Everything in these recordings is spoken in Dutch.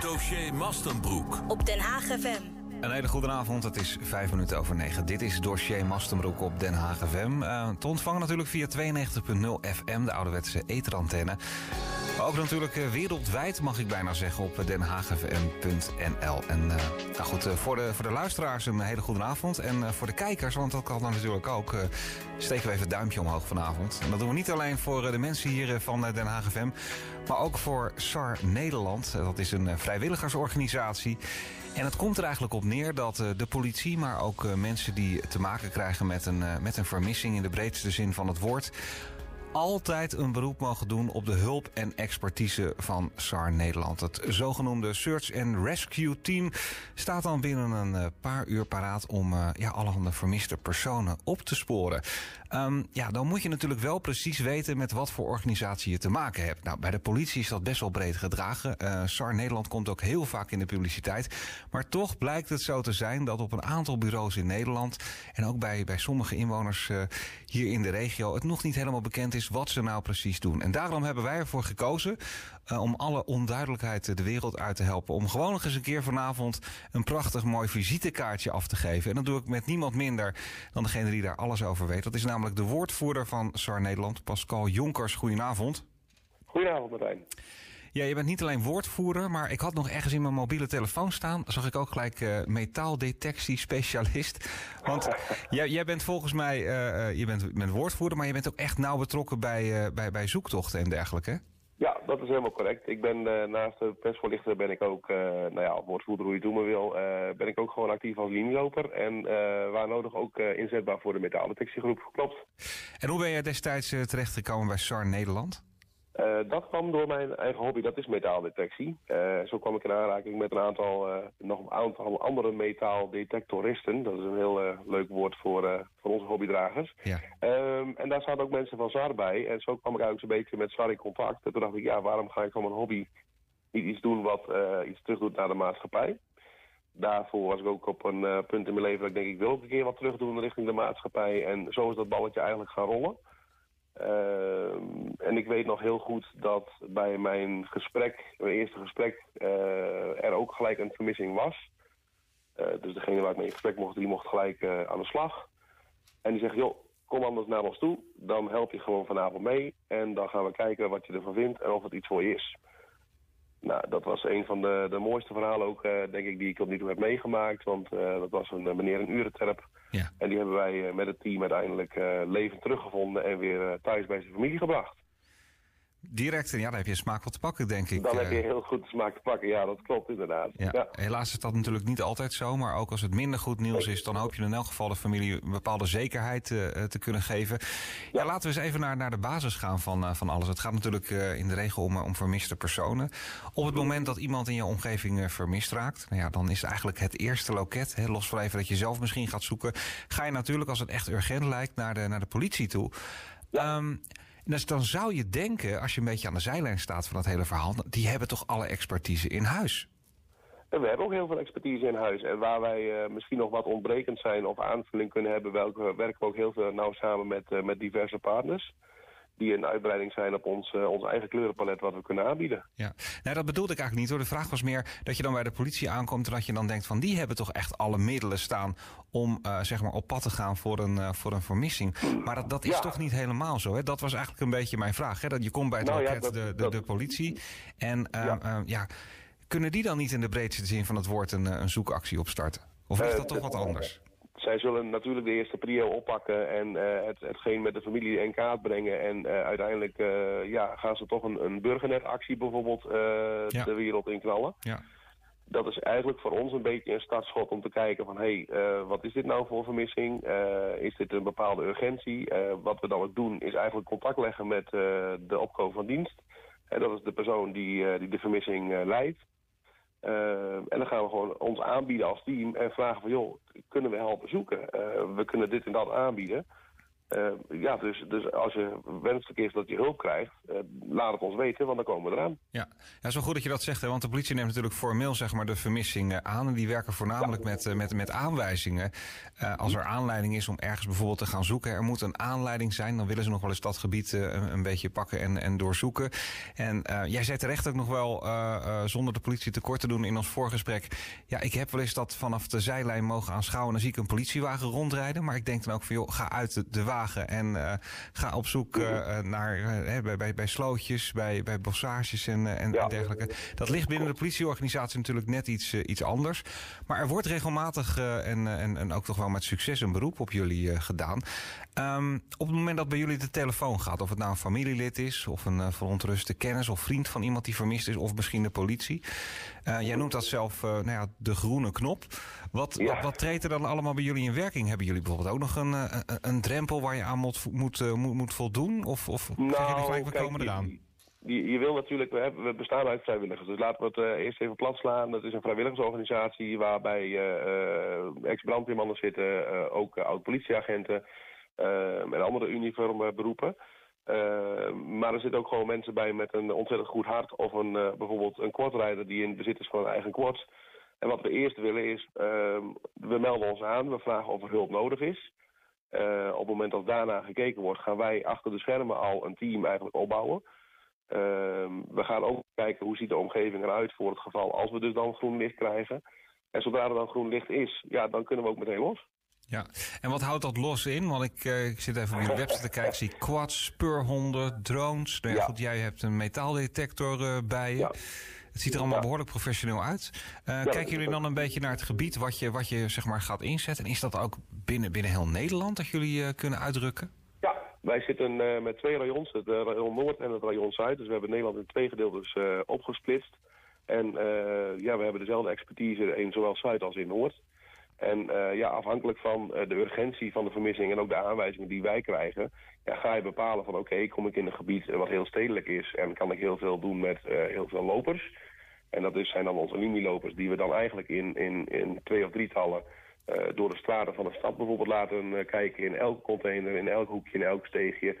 Dossier Mastenbroek. Op Den Haag FM. Een hele goede avond, het is vijf minuten over negen. Dit is dossier Mastenbroek op Den Haag FM. Uh, te ontvangen natuurlijk via 92.0 FM, de ouderwetse etherantenne. Maar ook natuurlijk uh, wereldwijd, mag ik bijna zeggen, op denhaagfm.nl. En uh, nou goed, voor, de, voor de luisteraars een hele goede avond. En voor de kijkers, want dat kan dan natuurlijk ook, steken we even het duimpje omhoog vanavond. En dat doen we niet alleen voor de mensen hier van Den Haag maar ook voor SAR Nederland. Dat is een vrijwilligersorganisatie. En het komt er eigenlijk op neer dat de politie, maar ook mensen die te maken krijgen met een, met een vermissing in de breedste zin van het woord, altijd een beroep mogen doen op de hulp en expertise van SAR Nederland. Het zogenoemde Search and Rescue Team staat dan binnen een paar uur paraat om uh, ja, allerhande vermiste personen op te sporen. Um, ja, dan moet je natuurlijk wel precies weten met wat voor organisatie je te maken hebt. Nou, bij de politie is dat best wel breed gedragen. Uh, SAR Nederland komt ook heel vaak in de publiciteit. Maar toch blijkt het zo te zijn dat op een aantal bureaus in Nederland en ook bij, bij sommige inwoners uh, hier in de regio het nog niet helemaal bekend is wat ze nou precies doen. En daarom hebben wij ervoor gekozen uh, om alle onduidelijkheid de wereld uit te helpen. Om gewoon nog eens een keer vanavond een prachtig mooi visitekaartje af te geven. En dat doe ik met niemand minder dan degene die daar alles over weet. Dat is namelijk de woordvoerder van SAR Nederland, Pascal Jonkers. Goedenavond. Goedenavond, Martijn. Ja, je bent niet alleen woordvoerder, maar ik had nog ergens in mijn mobiele telefoon staan. Zag ik ook gelijk uh, metaaldetectie-specialist. Want jij, jij, bent volgens mij, uh, je bent, bent woordvoerder, maar je bent ook echt nauw betrokken bij, uh, bij, bij zoektochten en dergelijke. Dat is helemaal correct. Ik ben naast de persvoorlichter ben ik ook, nou ja, woordvoerder hoe je het doen wil, ben ik ook gewoon actief als linieloper. En waar nodig ook inzetbaar voor de metaaldetectiegroep. Klopt. En hoe ben jij destijds terechtgekomen bij SAR Nederland? Uh, dat kwam door mijn eigen hobby, dat is metaaldetectie. Uh, zo kwam ik in aanraking met een aantal, uh, nog een aantal andere metaaldetectoristen. Dat is een heel leuk woord voor, voor onze hobbydragers. Ja. Um, en daar zaten ook mensen van SAR bij. En zo kwam ik eigenlijk zo'n beetje met SAR in contact. En toen dacht ik, ja, waarom ga ik van mijn hobby niet iets doen wat iets terug doet naar de maatschappij? Daarvoor was ik ook op een punt in mijn leven dat ik denk, ik wil ook een keer wat terug doen richting de maatschappij. En zo is dat balletje eigenlijk gaan rollen. Uh, en ik weet nog heel goed dat bij mijn gesprek, mijn eerste gesprek, uh, er ook gelijk een vermissing was. Uh, dus degene waar ik mee in gesprek mocht, die mocht gelijk aan de slag. En die zegt, joh, kom anders naar ons toe. Dan help je gewoon vanavond mee. En dan gaan we kijken wat je ervan vindt en of het iets voor je is. Nou, dat was een van de, de mooiste verhalen ook, denk ik, die ik toe heb meegemaakt. Want dat was een meneer een urenterp. Ja. En die hebben wij met het team uiteindelijk levend teruggevonden en weer thuis bij zijn familie gebracht. Direct, en ja, dan heb je smaak wat te pakken, denk ik. Dan heb je heel goed smaak te pakken, ja, dat klopt inderdaad. Ja. ja. Helaas is dat natuurlijk niet altijd zo, maar ook als het minder goed nieuws is, dan hoop je in elk geval de familie een bepaalde zekerheid uh, te kunnen geven. Ja. ja. laten we eens even naar, naar de basis gaan van, uh, van alles. Het gaat natuurlijk uh, in de regel om, om vermiste personen. Op het moment dat iemand in je omgeving vermist raakt, nou ja, dan is eigenlijk het eerste loket, hè, los van even dat je zelf misschien gaat zoeken, ga je natuurlijk, als het echt urgent lijkt, naar de, naar de politie toe. Ja. Um, dus dan zou je denken, als je een beetje aan de zijlijn staat van dat hele verhaal, die hebben toch alle expertise in huis? En we hebben ook heel veel expertise in huis. En waar wij uh, misschien nog wat ontbrekend zijn of aanvulling kunnen hebben, welke, werken we ook heel veel nauw samen met, uh, met diverse partners die een uitbreiding zijn op ons, uh, ons eigen kleurenpalet wat we kunnen aanbieden. Ja, nou, dat bedoelde ik eigenlijk niet hoor. De vraag was meer dat je dan bij de politie aankomt en dat je dan denkt van die hebben toch echt alle middelen staan om uh, zeg maar op pad te gaan voor een, uh, voor een vermissing. Maar dat, dat is Ja. toch niet helemaal zo. Hè? Dat was eigenlijk een beetje mijn vraag. Hè? Dat je komt bij het Nou ja, loket dat- de, de, dat- de politie en uh, Ja. ja. ja, kunnen die dan niet in de breedste zin van het woord een, eh, een zoekactie opstarten? Of ligt Eh, dat toch wat anders? Zij zullen natuurlijk de eerste prio oppakken en eh, het, hetgeen met de familie in kaart brengen. En eh, uiteindelijk eh, ja, gaan ze toch een, een burgernetactie bijvoorbeeld Ja. de wereld in knallen. Ja. Dat is eigenlijk voor ons een beetje een startschot om te kijken van... hé, hey, wat is dit nou voor vermissing? Is dit een bepaalde urgentie? Wat we dan ook doen is eigenlijk contact leggen met de opkoop van dienst. En dat is de persoon die, die de vermissing leidt. Eh, en dan gaan we gewoon ons aanbieden als team en vragen van... joh, kunnen we helpen zoeken? Eh, we kunnen dit en dat aanbieden. Uh, ja, dus, dus als je wenselijk is dat je hulp krijgt, uh, laat het ons weten, want dan komen we eraan. Ja, ja zo goed dat je dat zegt, hè, want de politie neemt natuurlijk formeel zeg maar, de vermissing aan. En die werken voornamelijk ja. met, uh, met, met aanwijzingen. als er aanleiding is om ergens bijvoorbeeld te gaan zoeken, er moet een aanleiding zijn, dan willen ze nog wel eens dat gebied een, een, beetje pakken en, en doorzoeken. En jij zei terecht ook nog wel, zonder de politie tekort te doen in ons voorgesprek. Ja, ik heb wel eens dat vanaf de zijlijn mogen aanschouwen. Dan zie ik een politiewagen rondrijden. Maar ik denk dan ook van, joh, ga uit de, de wagen en uh, ga op zoek uh, naar uh, bij, bij, bij slootjes, bij, bij bossages en, en, ja. en, dergelijke. Dat ligt binnen de politieorganisatie natuurlijk net iets, iets anders. Maar er wordt regelmatig en, en, en ook toch wel met succes een beroep op jullie gedaan. Um, op het moment dat bij jullie de telefoon gaat, of het nou een familielid is, of een verontruste kennis of vriend van iemand die vermist is, of misschien de politie. Jij noemt dat zelf nou ja, de groene knop. Wat, ja. wat, wat, treedt er dan allemaal bij jullie in werking? Hebben jullie bijvoorbeeld ook nog een, een, een drempel waar je aan moet, moet, moet, moet voldoen? Of, of nou, zeg je gelijk, we kijk, komen eraan? Je, je, wil natuurlijk, we, hebben, we bestaan uit vrijwilligers. Dus laten we het uh, eerst even plat slaan. Dat is een vrijwilligersorganisatie waarbij ex-brandweermannen zitten, ook oud-politieagenten en andere uniforme beroepen. Maar er zitten ook gewoon mensen bij met een ontzettend goed hart of een, bijvoorbeeld een kwartrijder die in bezit is van een eigen kwart. En wat we eerst willen is, uh, we melden ons aan, we vragen of er hulp nodig is. Uh, op het moment dat daarna gekeken wordt, gaan wij achter de schermen al een team eigenlijk opbouwen. Uh, we gaan ook kijken hoe ziet de omgeving eruit voor het geval als we dus dan groen licht krijgen. En zodra er dan groen licht is, ja, dan kunnen we ook meteen los. Ja, en wat houdt dat los in? Want ik, uh, ik zit even op je website te kijken. Ik zie quads, speurhonden, drones. Nou ja, ja. Goed, jij hebt een metaaldetector uh, bij je. Ja. Het ziet er allemaal behoorlijk professioneel uit. Uh, ja, kijken jullie dan een beetje naar het gebied wat je, wat je zeg maar, gaat inzetten? En is dat ook binnen, binnen heel Nederland dat jullie kunnen uitdrukken? Ja, wij zitten met twee rayons, het rayon Noord en het rayon Zuid. Dus we hebben Nederland in twee gedeeltes opgesplitst. En ja, we hebben dezelfde expertise in zowel Zuid als in Noord. En uh, ja, afhankelijk van uh, de urgentie van de vermissing en ook de aanwijzingen die wij krijgen, ja, ga je bepalen van oké, kom ik in een gebied wat heel stedelijk is en kan ik heel veel doen met uh, heel veel lopers. En dat zijn dan onze linielopers die we dan eigenlijk in, in, in twee of drietallen door de straten van de stad bijvoorbeeld laten kijken in elke container, in elk hoekje, in elk steegje.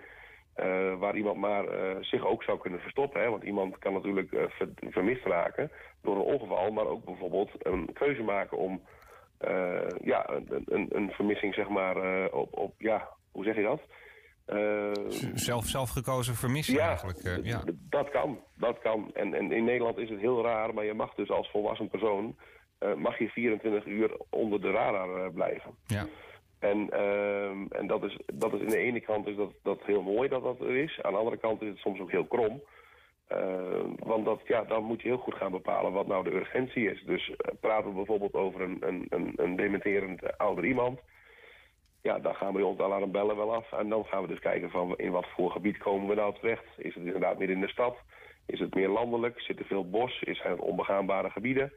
waar iemand maar zich ook zou kunnen verstoppen. Hè? Want iemand kan natuurlijk ver, vermist raken door een ongeval, maar ook bijvoorbeeld een keuze maken om uh, ja, een, een, een, vermissing, zeg maar, uh, op, op, ja, hoe zeg je dat? Uh, Zelf, zelfgekozen vermissing ja, eigenlijk. ja, dat kan, dat kan. En, en in Nederland is het heel raar, maar je mag dus als volwassen persoon, mag je 24 uur onder de radar blijven. Ja. En, en dat, is, dat is in de ene kant is dat, dat heel mooi dat dat er is. Aan de andere kant is het soms ook heel krom. Uh, want dat, ja, dan moet je heel goed gaan bepalen wat nou de urgentie is. Dus uh, praten we bijvoorbeeld over een, een, een, een dementerend ouder iemand... ja, dan gaan we ons alarmbellen wel af. En dan gaan we dus kijken van in wat voor gebied komen we nou terecht. Is het inderdaad midden in de stad? Is het meer landelijk? Zit er veel bos? Is het onbegaanbare gebieden?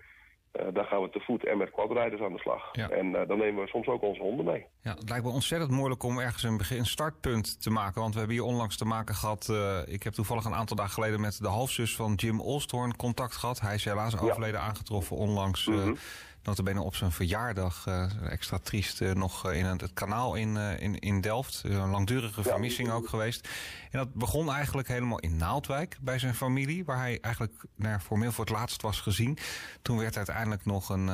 Uh, dan gaan we te voet en met quadrijders aan de slag. Ja. En uh, dan nemen we soms ook onze honden mee. Ja, het lijkt me ontzettend moeilijk om ergens een, begin, een startpunt te maken. Want we hebben hier onlangs te maken gehad... Uh, ik heb toevallig een aantal dagen geleden met de halfzus van Jim Olsthoorn contact gehad. Hij is helaas overleden ja. aangetroffen onlangs... Mm -hmm notabene op zijn verjaardag, uh, extra triest, uh, nog in het, kanaal in, in, in Delft. Een langdurige vermissing ook geweest. En dat begon eigenlijk helemaal in Naaldwijk bij zijn familie, waar hij eigenlijk nou, formeel voor het laatst was gezien. Toen werd uiteindelijk nog een,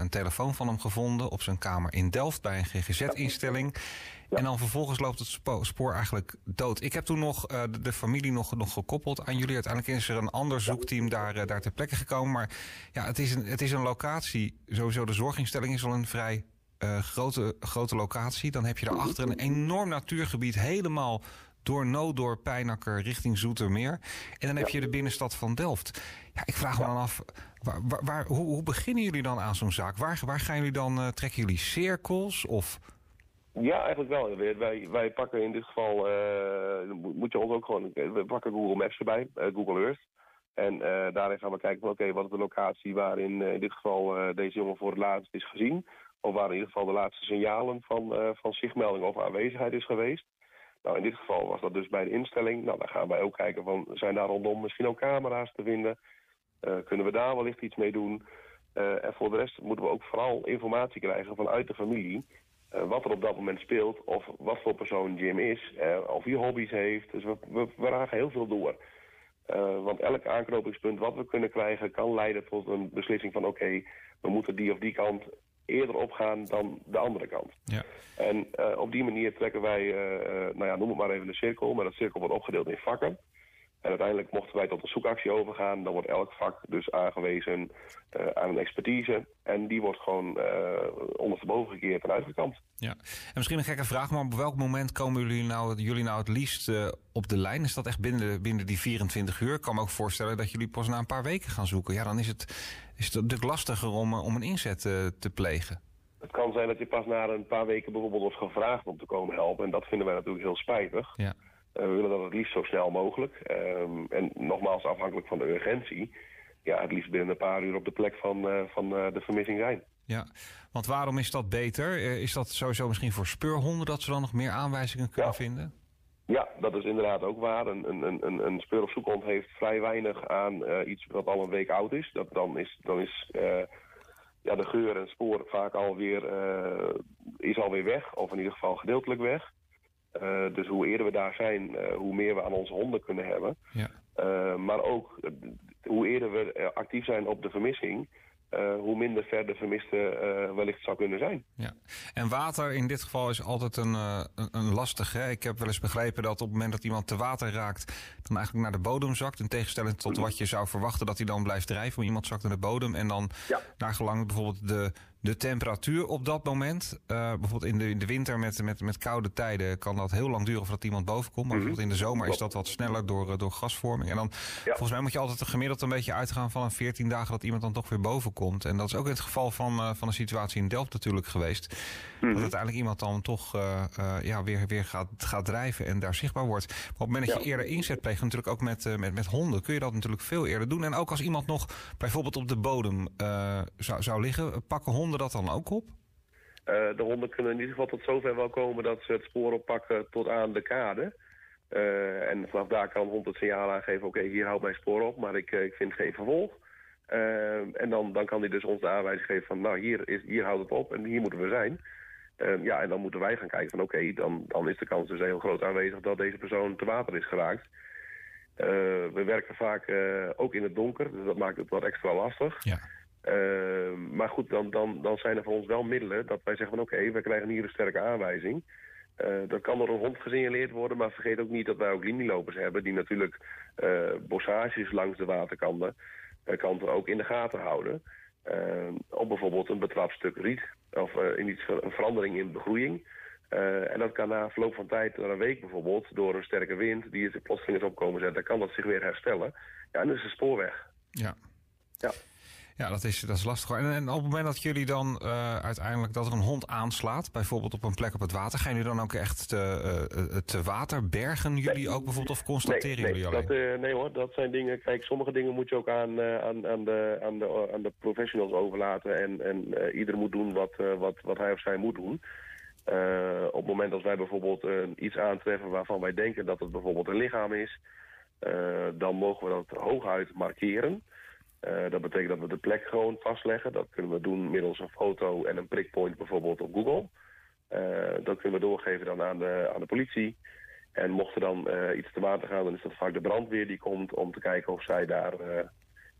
een telefoon van hem gevonden op zijn kamer in Delft bij een GGZ-instelling. Ja. En dan vervolgens loopt het spoor eigenlijk dood. Ik heb toen nog uh, de, de, familie nog, nog gekoppeld aan jullie. Uiteindelijk is er een ander zoekteam daar, uh, daar ter plekke gekomen. Maar ja, het is, een, het is een locatie. Sowieso de zorginstelling is al een vrij uh, grote, grote locatie. Dan heb je daarachter een enorm natuurgebied. Helemaal door Noodorp, Pijnakker, richting Zoetermeer. En dan heb je de binnenstad van Delft. Ja, ik vraag me dan af, waar, waar, waar, hoe, hoe, beginnen jullie dan aan zo'n zaak? Waar, waar gaan jullie dan, trekken jullie cirkels of... Ja, eigenlijk wel. Wij, wij pakken in dit geval, uh, moet je ons ook gewoon, we pakken Google Maps erbij, uh, Google Earth. En daarin gaan we kijken van oké, wat is de locatie waarin in dit geval deze jongen voor het laatst is gezien. Of waar in ieder geval de laatste signalen van, van zichtmelding of aanwezigheid is geweest. Nou, in dit geval was dat dus bij de instelling. Nou, dan gaan wij ook kijken van, zijn daar rondom misschien ook camera's te vinden? kunnen we daar wellicht iets mee doen? en voor de rest moeten we ook vooral informatie krijgen vanuit de familie wat er op dat moment speelt, of wat voor persoon Jim is, of hij hobby's heeft. Dus we, we, we raken heel veel door. want elk aanknopingspunt wat we kunnen krijgen kan leiden tot een beslissing van oké, we moeten die of die kant eerder opgaan dan de andere kant. Ja. En op die manier trekken wij, nou ja, noem het maar even een cirkel, maar dat cirkel wordt opgedeeld in vakken. En uiteindelijk mochten wij tot een zoekactie overgaan. Dan wordt elk vak dus aangewezen uh, aan een expertise. En die wordt gewoon uh, ondersteboven gekeerd en uitgekampt. Ja, en misschien een gekke vraag, maar op welk moment komen jullie nou, jullie nou het liefst uh, op de lijn? Is dat echt binnen, binnen die 24 uur? Ik kan me ook voorstellen dat jullie pas na een paar weken gaan zoeken. Ja, dan is het, is het natuurlijk lastiger om, om een inzet te plegen. Het kan zijn dat je pas na een paar weken bijvoorbeeld wordt gevraagd om te komen helpen. En dat vinden wij natuurlijk heel spijtig. Ja. Eh, we willen dat het liefst zo snel mogelijk. Ehm, en nogmaals, afhankelijk van de urgentie... ja, het liefst binnen een paar uur op de plek van, uh, van uh, de vermissing zijn. Ja, want waarom is dat beter? is dat sowieso misschien voor speurhonden... dat ze dan nog meer aanwijzingen kunnen vinden? Ja, dat is inderdaad ook waar. Een, een, een, een speur- of zoekhond heeft vrij weinig aan iets wat al een week oud is. Dat, dan is, dan is ja, de geur en spoor vaak alweer, is alweer weg. Of in ieder geval gedeeltelijk weg. Uh, dus hoe eerder we daar zijn, uh, hoe meer we aan onze honden kunnen hebben. Ja. Uh, maar ook hoe eerder we actief zijn op de vermissing... hoe minder ver de vermiste wellicht zou kunnen zijn. Ja. En water in dit geval is altijd een, een, een lastig. Hè? Ik heb wel eens begrepen dat op het moment dat iemand te water raakt... dan eigenlijk naar de bodem zakt. In tegenstelling tot wat je zou verwachten dat hij dan blijft drijven. Maar iemand zakt naar de bodem en dan ja. naar gelang bijvoorbeeld de de temperatuur op dat moment. Uh, bijvoorbeeld in de, in de winter met, met, met koude tijden kan dat heel lang duren voordat iemand boven komt. Maar mhm. bijvoorbeeld in de zomer is dat wat sneller door, eh, door gasvorming. En dan volgens mij moet je altijd gemiddeld een beetje uitgaan van een 14 dagen dat iemand dan toch weer boven komt. En dat is ook in het geval van, uh, van de situatie in Delft natuurlijk geweest. Dat mhm. uiteindelijk iemand dan toch ja, weer, weer gaat, gaat drijven en daar zichtbaar wordt. Maar op het moment dat je eerder inzet pleegt, natuurlijk ook met, met, met honden, kun je dat natuurlijk veel eerder doen. En ook als iemand nog bijvoorbeeld op de bodem zou, zou liggen, pakken honden dat dan ook op? Uh, de honden kunnen in ieder geval tot zover wel komen dat ze het spoor oppakken tot aan de kade. Uh, en vanaf daar kan de hond het signaal aangeven, oké, hier houdt mijn spoor op, maar ik, uh, ik vind geen vervolg. en dan, dan kan hij dus ons de aanwijzing geven van, nou, hier, is, hier houdt het op en hier moeten we zijn. ja, en dan moeten wij gaan kijken van, oké, dan, dan is de kans dus heel groot aanwezig dat deze persoon te water is geraakt. we werken vaak ook in het donker, dus dat maakt het wat extra lastig. Ja. Uh, maar goed, dan, dan, dan zijn er voor ons wel middelen dat wij zeggen van oké, okay, we krijgen hier een sterke aanwijzing. Uh, dat kan door een hond gesignaleerd worden, maar vergeet ook niet dat wij ook linielopers hebben... die natuurlijk uh, bossages langs de waterkanten kanten ook in de gaten houden. op bijvoorbeeld een betrapt stuk riet of in iets, een verandering in begroeiing. en dat kan na verloop van tijd, na een week bijvoorbeeld, door een sterke wind... die het plotseling is opkomen zetten, kan dat zich weer herstellen. Ja, en dan is de spoor weg. Ja. Ja. Ja, dat is, dat is lastig. En, en op het moment dat jullie dan uh, uiteindelijk dat er een hond aanslaat, bijvoorbeeld op een plek op het water, gaan jullie dan ook echt te, uh, te water bergen jullie ook bijvoorbeeld of constateren nee, jullie alleen? Dat, uh, nee hoor, dat zijn dingen. Kijk, sommige dingen moet je ook aan, aan, aan, de, aan, de, aan de professionals overlaten en, en ieder moet doen wat, wat, wat hij of zij moet doen. op het moment dat wij bijvoorbeeld iets aantreffen waarvan wij denken dat het bijvoorbeeld een lichaam is, dan mogen we dat hooguit markeren. Uh, dat betekent dat we de plek gewoon vastleggen. Dat kunnen we doen middels een foto en een prikpoint bijvoorbeeld op Google. Uh, dat kunnen we doorgeven dan aan de, aan de politie. En mocht er dan uh, iets te water gaan, dan is dat vaak de brandweer die komt om te kijken of zij daar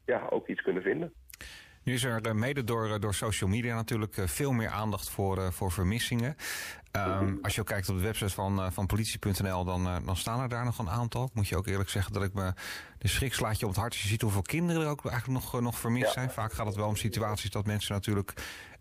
ja, ook iets kunnen vinden. Nu is er mede door, door social media natuurlijk veel meer aandacht voor, voor vermissingen. Um, als je ook kijkt op de website van, van politie.nl, dan, dan staan er daar nog een aantal. Moet je ook eerlijk zeggen dat ik me de schrik slaat je op het hart als je ziet hoeveel kinderen er ook eigenlijk nog, nog vermist zijn. Vaak gaat het wel om situaties dat mensen natuurlijk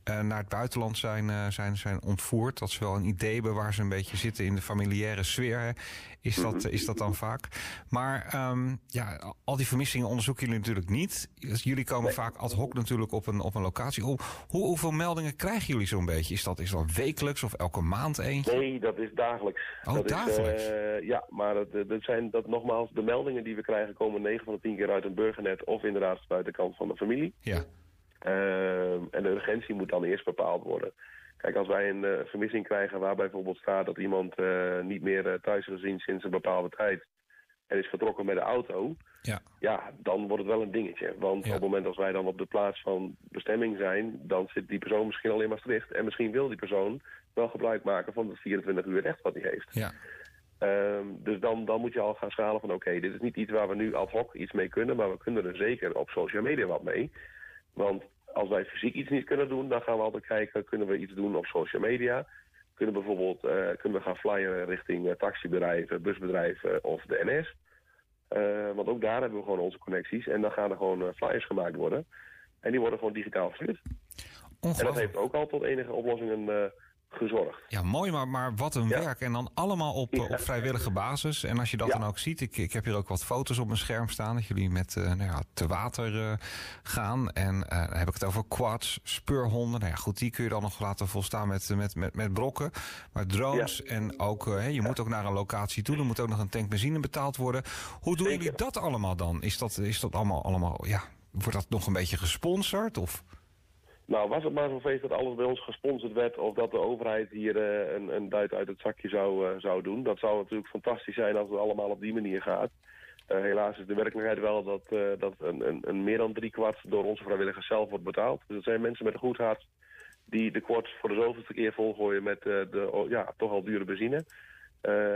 naar het buitenland zijn, uh, zijn, zijn ontvoerd. Dat ze wel een idee hebben waar ze een beetje zitten in de familiaire sfeer. Is dat, mhm. is dat dan vaak? Maar um, ja, al die vermissingen onderzoeken jullie natuurlijk niet. Jullie komen vaak ad hoc natuurlijk op een, op een locatie. Hoe, hoe, hoeveel meldingen krijgen jullie zo'n beetje? Is dat, is dat wekelijks of elke maand eentje? Nee, dat is dagelijks. Oh, dat dagelijks? Is, uh, ja, maar dat, dat zijn dat nogmaals, de meldingen die we krijgen komen 9 van de 10 keer uit een burgernet of inderdaad de kant van de familie. Ja. Uh, en de urgentie moet dan eerst bepaald worden. Kijk, als wij een uh, vermissing krijgen waar bijvoorbeeld staat dat iemand uh, niet meer thuis is gezien sinds een bepaalde tijd. en is vertrokken met de auto, Ja. ja, dan wordt het wel een dingetje. Want Ja. op het moment als wij dan op de plaats van bestemming zijn, dan zit die persoon misschien al in Maastricht. En misschien wil die persoon wel gebruik maken van het 24 uur recht wat hij heeft. Ja. Ehm, dus dan, dan moet je al gaan schalen van oké, dit is niet iets waar we nu ad hoc iets mee kunnen, maar we kunnen er zeker op social media wat mee. Want als wij fysiek iets niet kunnen doen, dan gaan we altijd kijken, kunnen we iets doen op social media? Kunnen we bijvoorbeeld eh, kunnen we gaan flyeren richting eh, taxibedrijven, busbedrijven of de NS? Eh, want ook daar hebben we gewoon onze connecties en dan gaan er gewoon flyers gemaakt worden. En die worden gewoon digitaal verstuurd. En dat heeft ook al tot enige oplossingen gezorgd. Ja, mooi, maar, maar wat een Ja. werk. En dan allemaal op, Ja. op vrijwillige basis. En als je dat Ja. dan ook ziet, ik, ik heb hier ook wat foto's op mijn scherm staan... dat jullie met eh, nou ja, te water eh, gaan. En eh, dan heb ik het over quads, speurhonden. Nou ja, goed, die kun je dan nog laten volstaan met, met, met, met brokken. Maar drones en ook, je moet ook naar een locatie toe. Er moet ook nog een tank benzine betaald worden. Hoe doen Zeker. jullie dat allemaal dan? Is dat, is dat allemaal, allemaal, ja... Wordt dat nog een beetje gesponsord? Of? Nou, was het maar zo'n feest dat alles bij ons gesponsord werd... of dat de overheid hier eh, een, een duit uit het zakje zou, eh, zou doen. Dat zou natuurlijk fantastisch zijn als het allemaal op die manier gaat. Eh, helaas is de werkelijkheid wel dat, dat een, een, meer dan drie kwart door onze vrijwilligers zelf wordt betaald. Dus dat zijn mensen met een goed hart die de kwart voor de zoveelste keer volgooien met de ja, toch al dure benzine.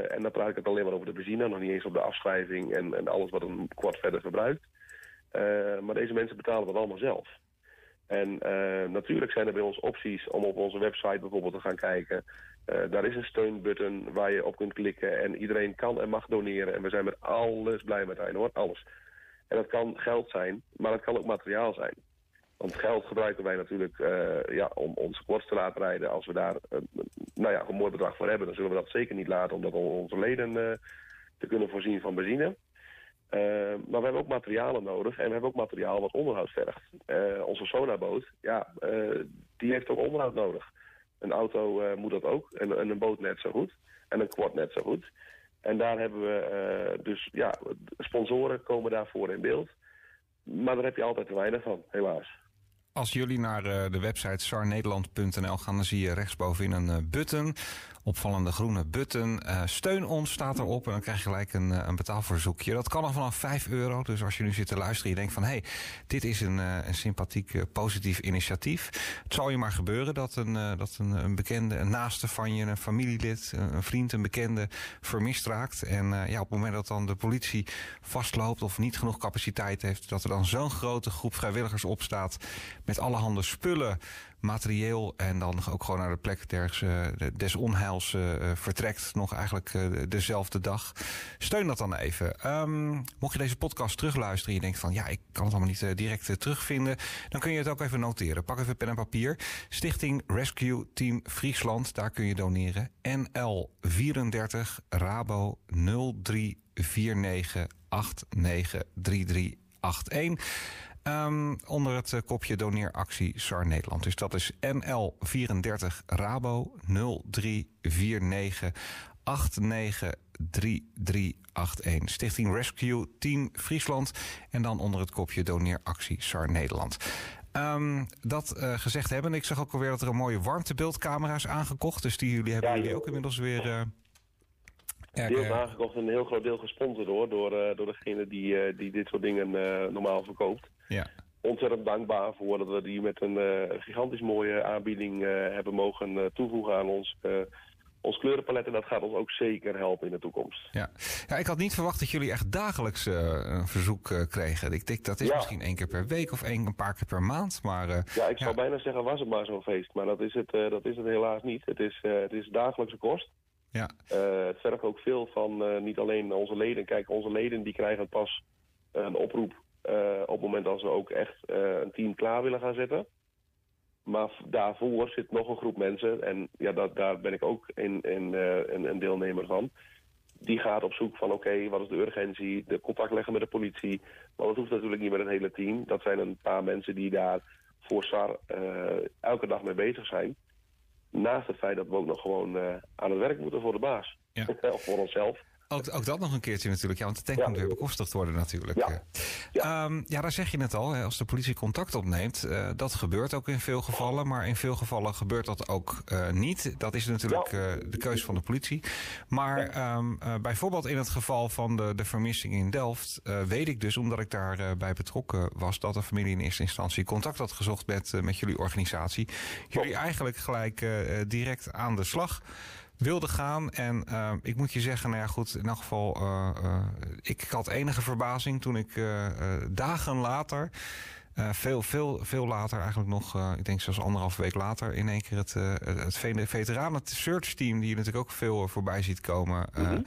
En dan praat ik het alleen maar over de benzine, nog niet eens op de afschrijving en, en alles wat een kwart verder verbruikt. Maar deze mensen betalen dat allemaal zelf. En eh, natuurlijk zijn er bij ons opties om op onze website bijvoorbeeld te gaan kijken. Eh, daar is een steunbutton waar je op kunt klikken en iedereen kan en mag doneren. En we zijn met alles blij met hoor, alles. En dat kan geld zijn, maar dat kan ook materiaal zijn. Want geld gebruiken wij natuurlijk eh, ja, om onze quads te laten rijden. Als we daar nou ja, een mooi bedrag voor hebben, dan zullen we dat zeker niet laten... om onze leden te kunnen voorzien van benzine. Eh, maar we hebben ook materialen nodig en we hebben ook materiaal wat onderhoud vergt. Eh, onze sonaboot, ja, eh, die heeft ook onderhoud nodig. Een auto eh, moet dat ook en, en een boot net zo goed. En een quad net zo goed. En daar hebben we dus, ja, sponsoren komen daarvoor in beeld. Maar daar heb je altijd te weinig van, helaas. Als jullie naar de website sarnederland.nl gaan, dan zie je rechtsbovenin een button. Opvallende groene button. Eh, steun ons staat erop en dan krijg je gelijk een, eh, een betaalverzoekje. Dat kan al vanaf 5 euro. Dus als je nu zit te luisteren en je denkt van... hé, hey, dit is een, eh, een sympathiek, positief initiatief. Het zal je maar gebeuren dat een, dat een, een bekende, een naaste van je... een familielid, een, vriend, een bekende vermist raakt. En ja, op het moment dat dan de politie vastloopt... of niet genoeg capaciteit heeft... dat er dan zo'n grote groep vrijwilligers opstaat... met allerhande spullen materieel en dan ook gewoon naar de plek des, eh, des onheils eh, eh, vertrekt. Nog eigenlijk dezelfde dag. Steun dat dan even. Ehm, mocht je deze podcast terugluisteren en je denkt van ja, ik kan het allemaal niet direct terugvinden. Dan kun je het ook even noteren. Pak even pen en papier. Stichting Rescue Team Friesland, daar kun je doneren. NL 34 Rabo 0349 893381. Ehm, onder het eh, kopje doneeractie SAR Nederland. Dus dat is NL34 Rabo 0349 893381. Stichting Rescue Team Friesland. En dan onder het kopje doneeractie SAR Nederland. Ehm, dat eh, gezegd hebben, ik zag ook alweer dat er een mooie warmtebeeldcamera is aangekocht. Dus die jullie hebben Ja, jullie ook inmiddels weer. eh, Deels eh, aangekocht en een heel groot deel gesponsord hoor, door, eh, door degene die, eh, die dit soort dingen normaal verkoopt. ja. Ontzettend dankbaar voor dat we die met een gigantisch mooie aanbieding hebben mogen toevoegen aan ons, ons kleurenpalet. En dat gaat ons ook zeker helpen in de toekomst. Ja. ja, ik had niet verwacht dat jullie echt dagelijks een verzoek kregen. Ik denk dat is Ja. misschien één keer per week of één, een paar keer per maand. Maar Ja, ik zou bijna zeggen, was het maar zo'n feest. Maar dat is het, dat is het helaas niet. Het is, het is dagelijkse kost. Ja, Eh, het vergt ook veel van eh, niet alleen onze leden. Kijk, onze leden die krijgen pas eh, een oproep op het moment dat ze ook echt een team klaar willen gaan zetten. Maar daarvoor zit nog een groep mensen, en ja, dat, daar ben ik ook in, in, een, een deelnemer van. Die gaat op zoek van oké, wat is de urgentie, de contact leggen met de politie. Maar dat hoeft natuurlijk niet met het hele team. Dat zijn een paar mensen die daar voor SAR elke dag mee bezig zijn. Naast het feit dat we ook nog gewoon eh, aan het werk moeten voor de baas. Ja. of voor onszelf. Ook, ook dat nog een keertje natuurlijk, ja, want de tank moet weer bekostigd worden natuurlijk. Ja, ja. Ehm, ja daar zeg je het al, als de politie contact opneemt, uh, dat gebeurt ook in veel gevallen, maar in veel gevallen gebeurt dat ook uh, niet. Dat is natuurlijk uh, de keuze van de politie. Maar um, bijvoorbeeld in het geval van de, de vermissing in Delft, weet ik dus, omdat ik daarbij bij betrokken was, dat de familie in eerste instantie contact had gezocht met, met jullie organisatie. Jullie eigenlijk gelijk direct aan de slag wilde gaan. En uh, ik moet je zeggen, nou ja, goed, in elk geval, uh, uh, ik had enige verbazing toen ik dagen later. veel, veel, veel later, eigenlijk nog, ik denk zelfs anderhalf week later, in één keer het, het veteranen search team, die je natuurlijk ook veel voorbij ziet komen. -hmm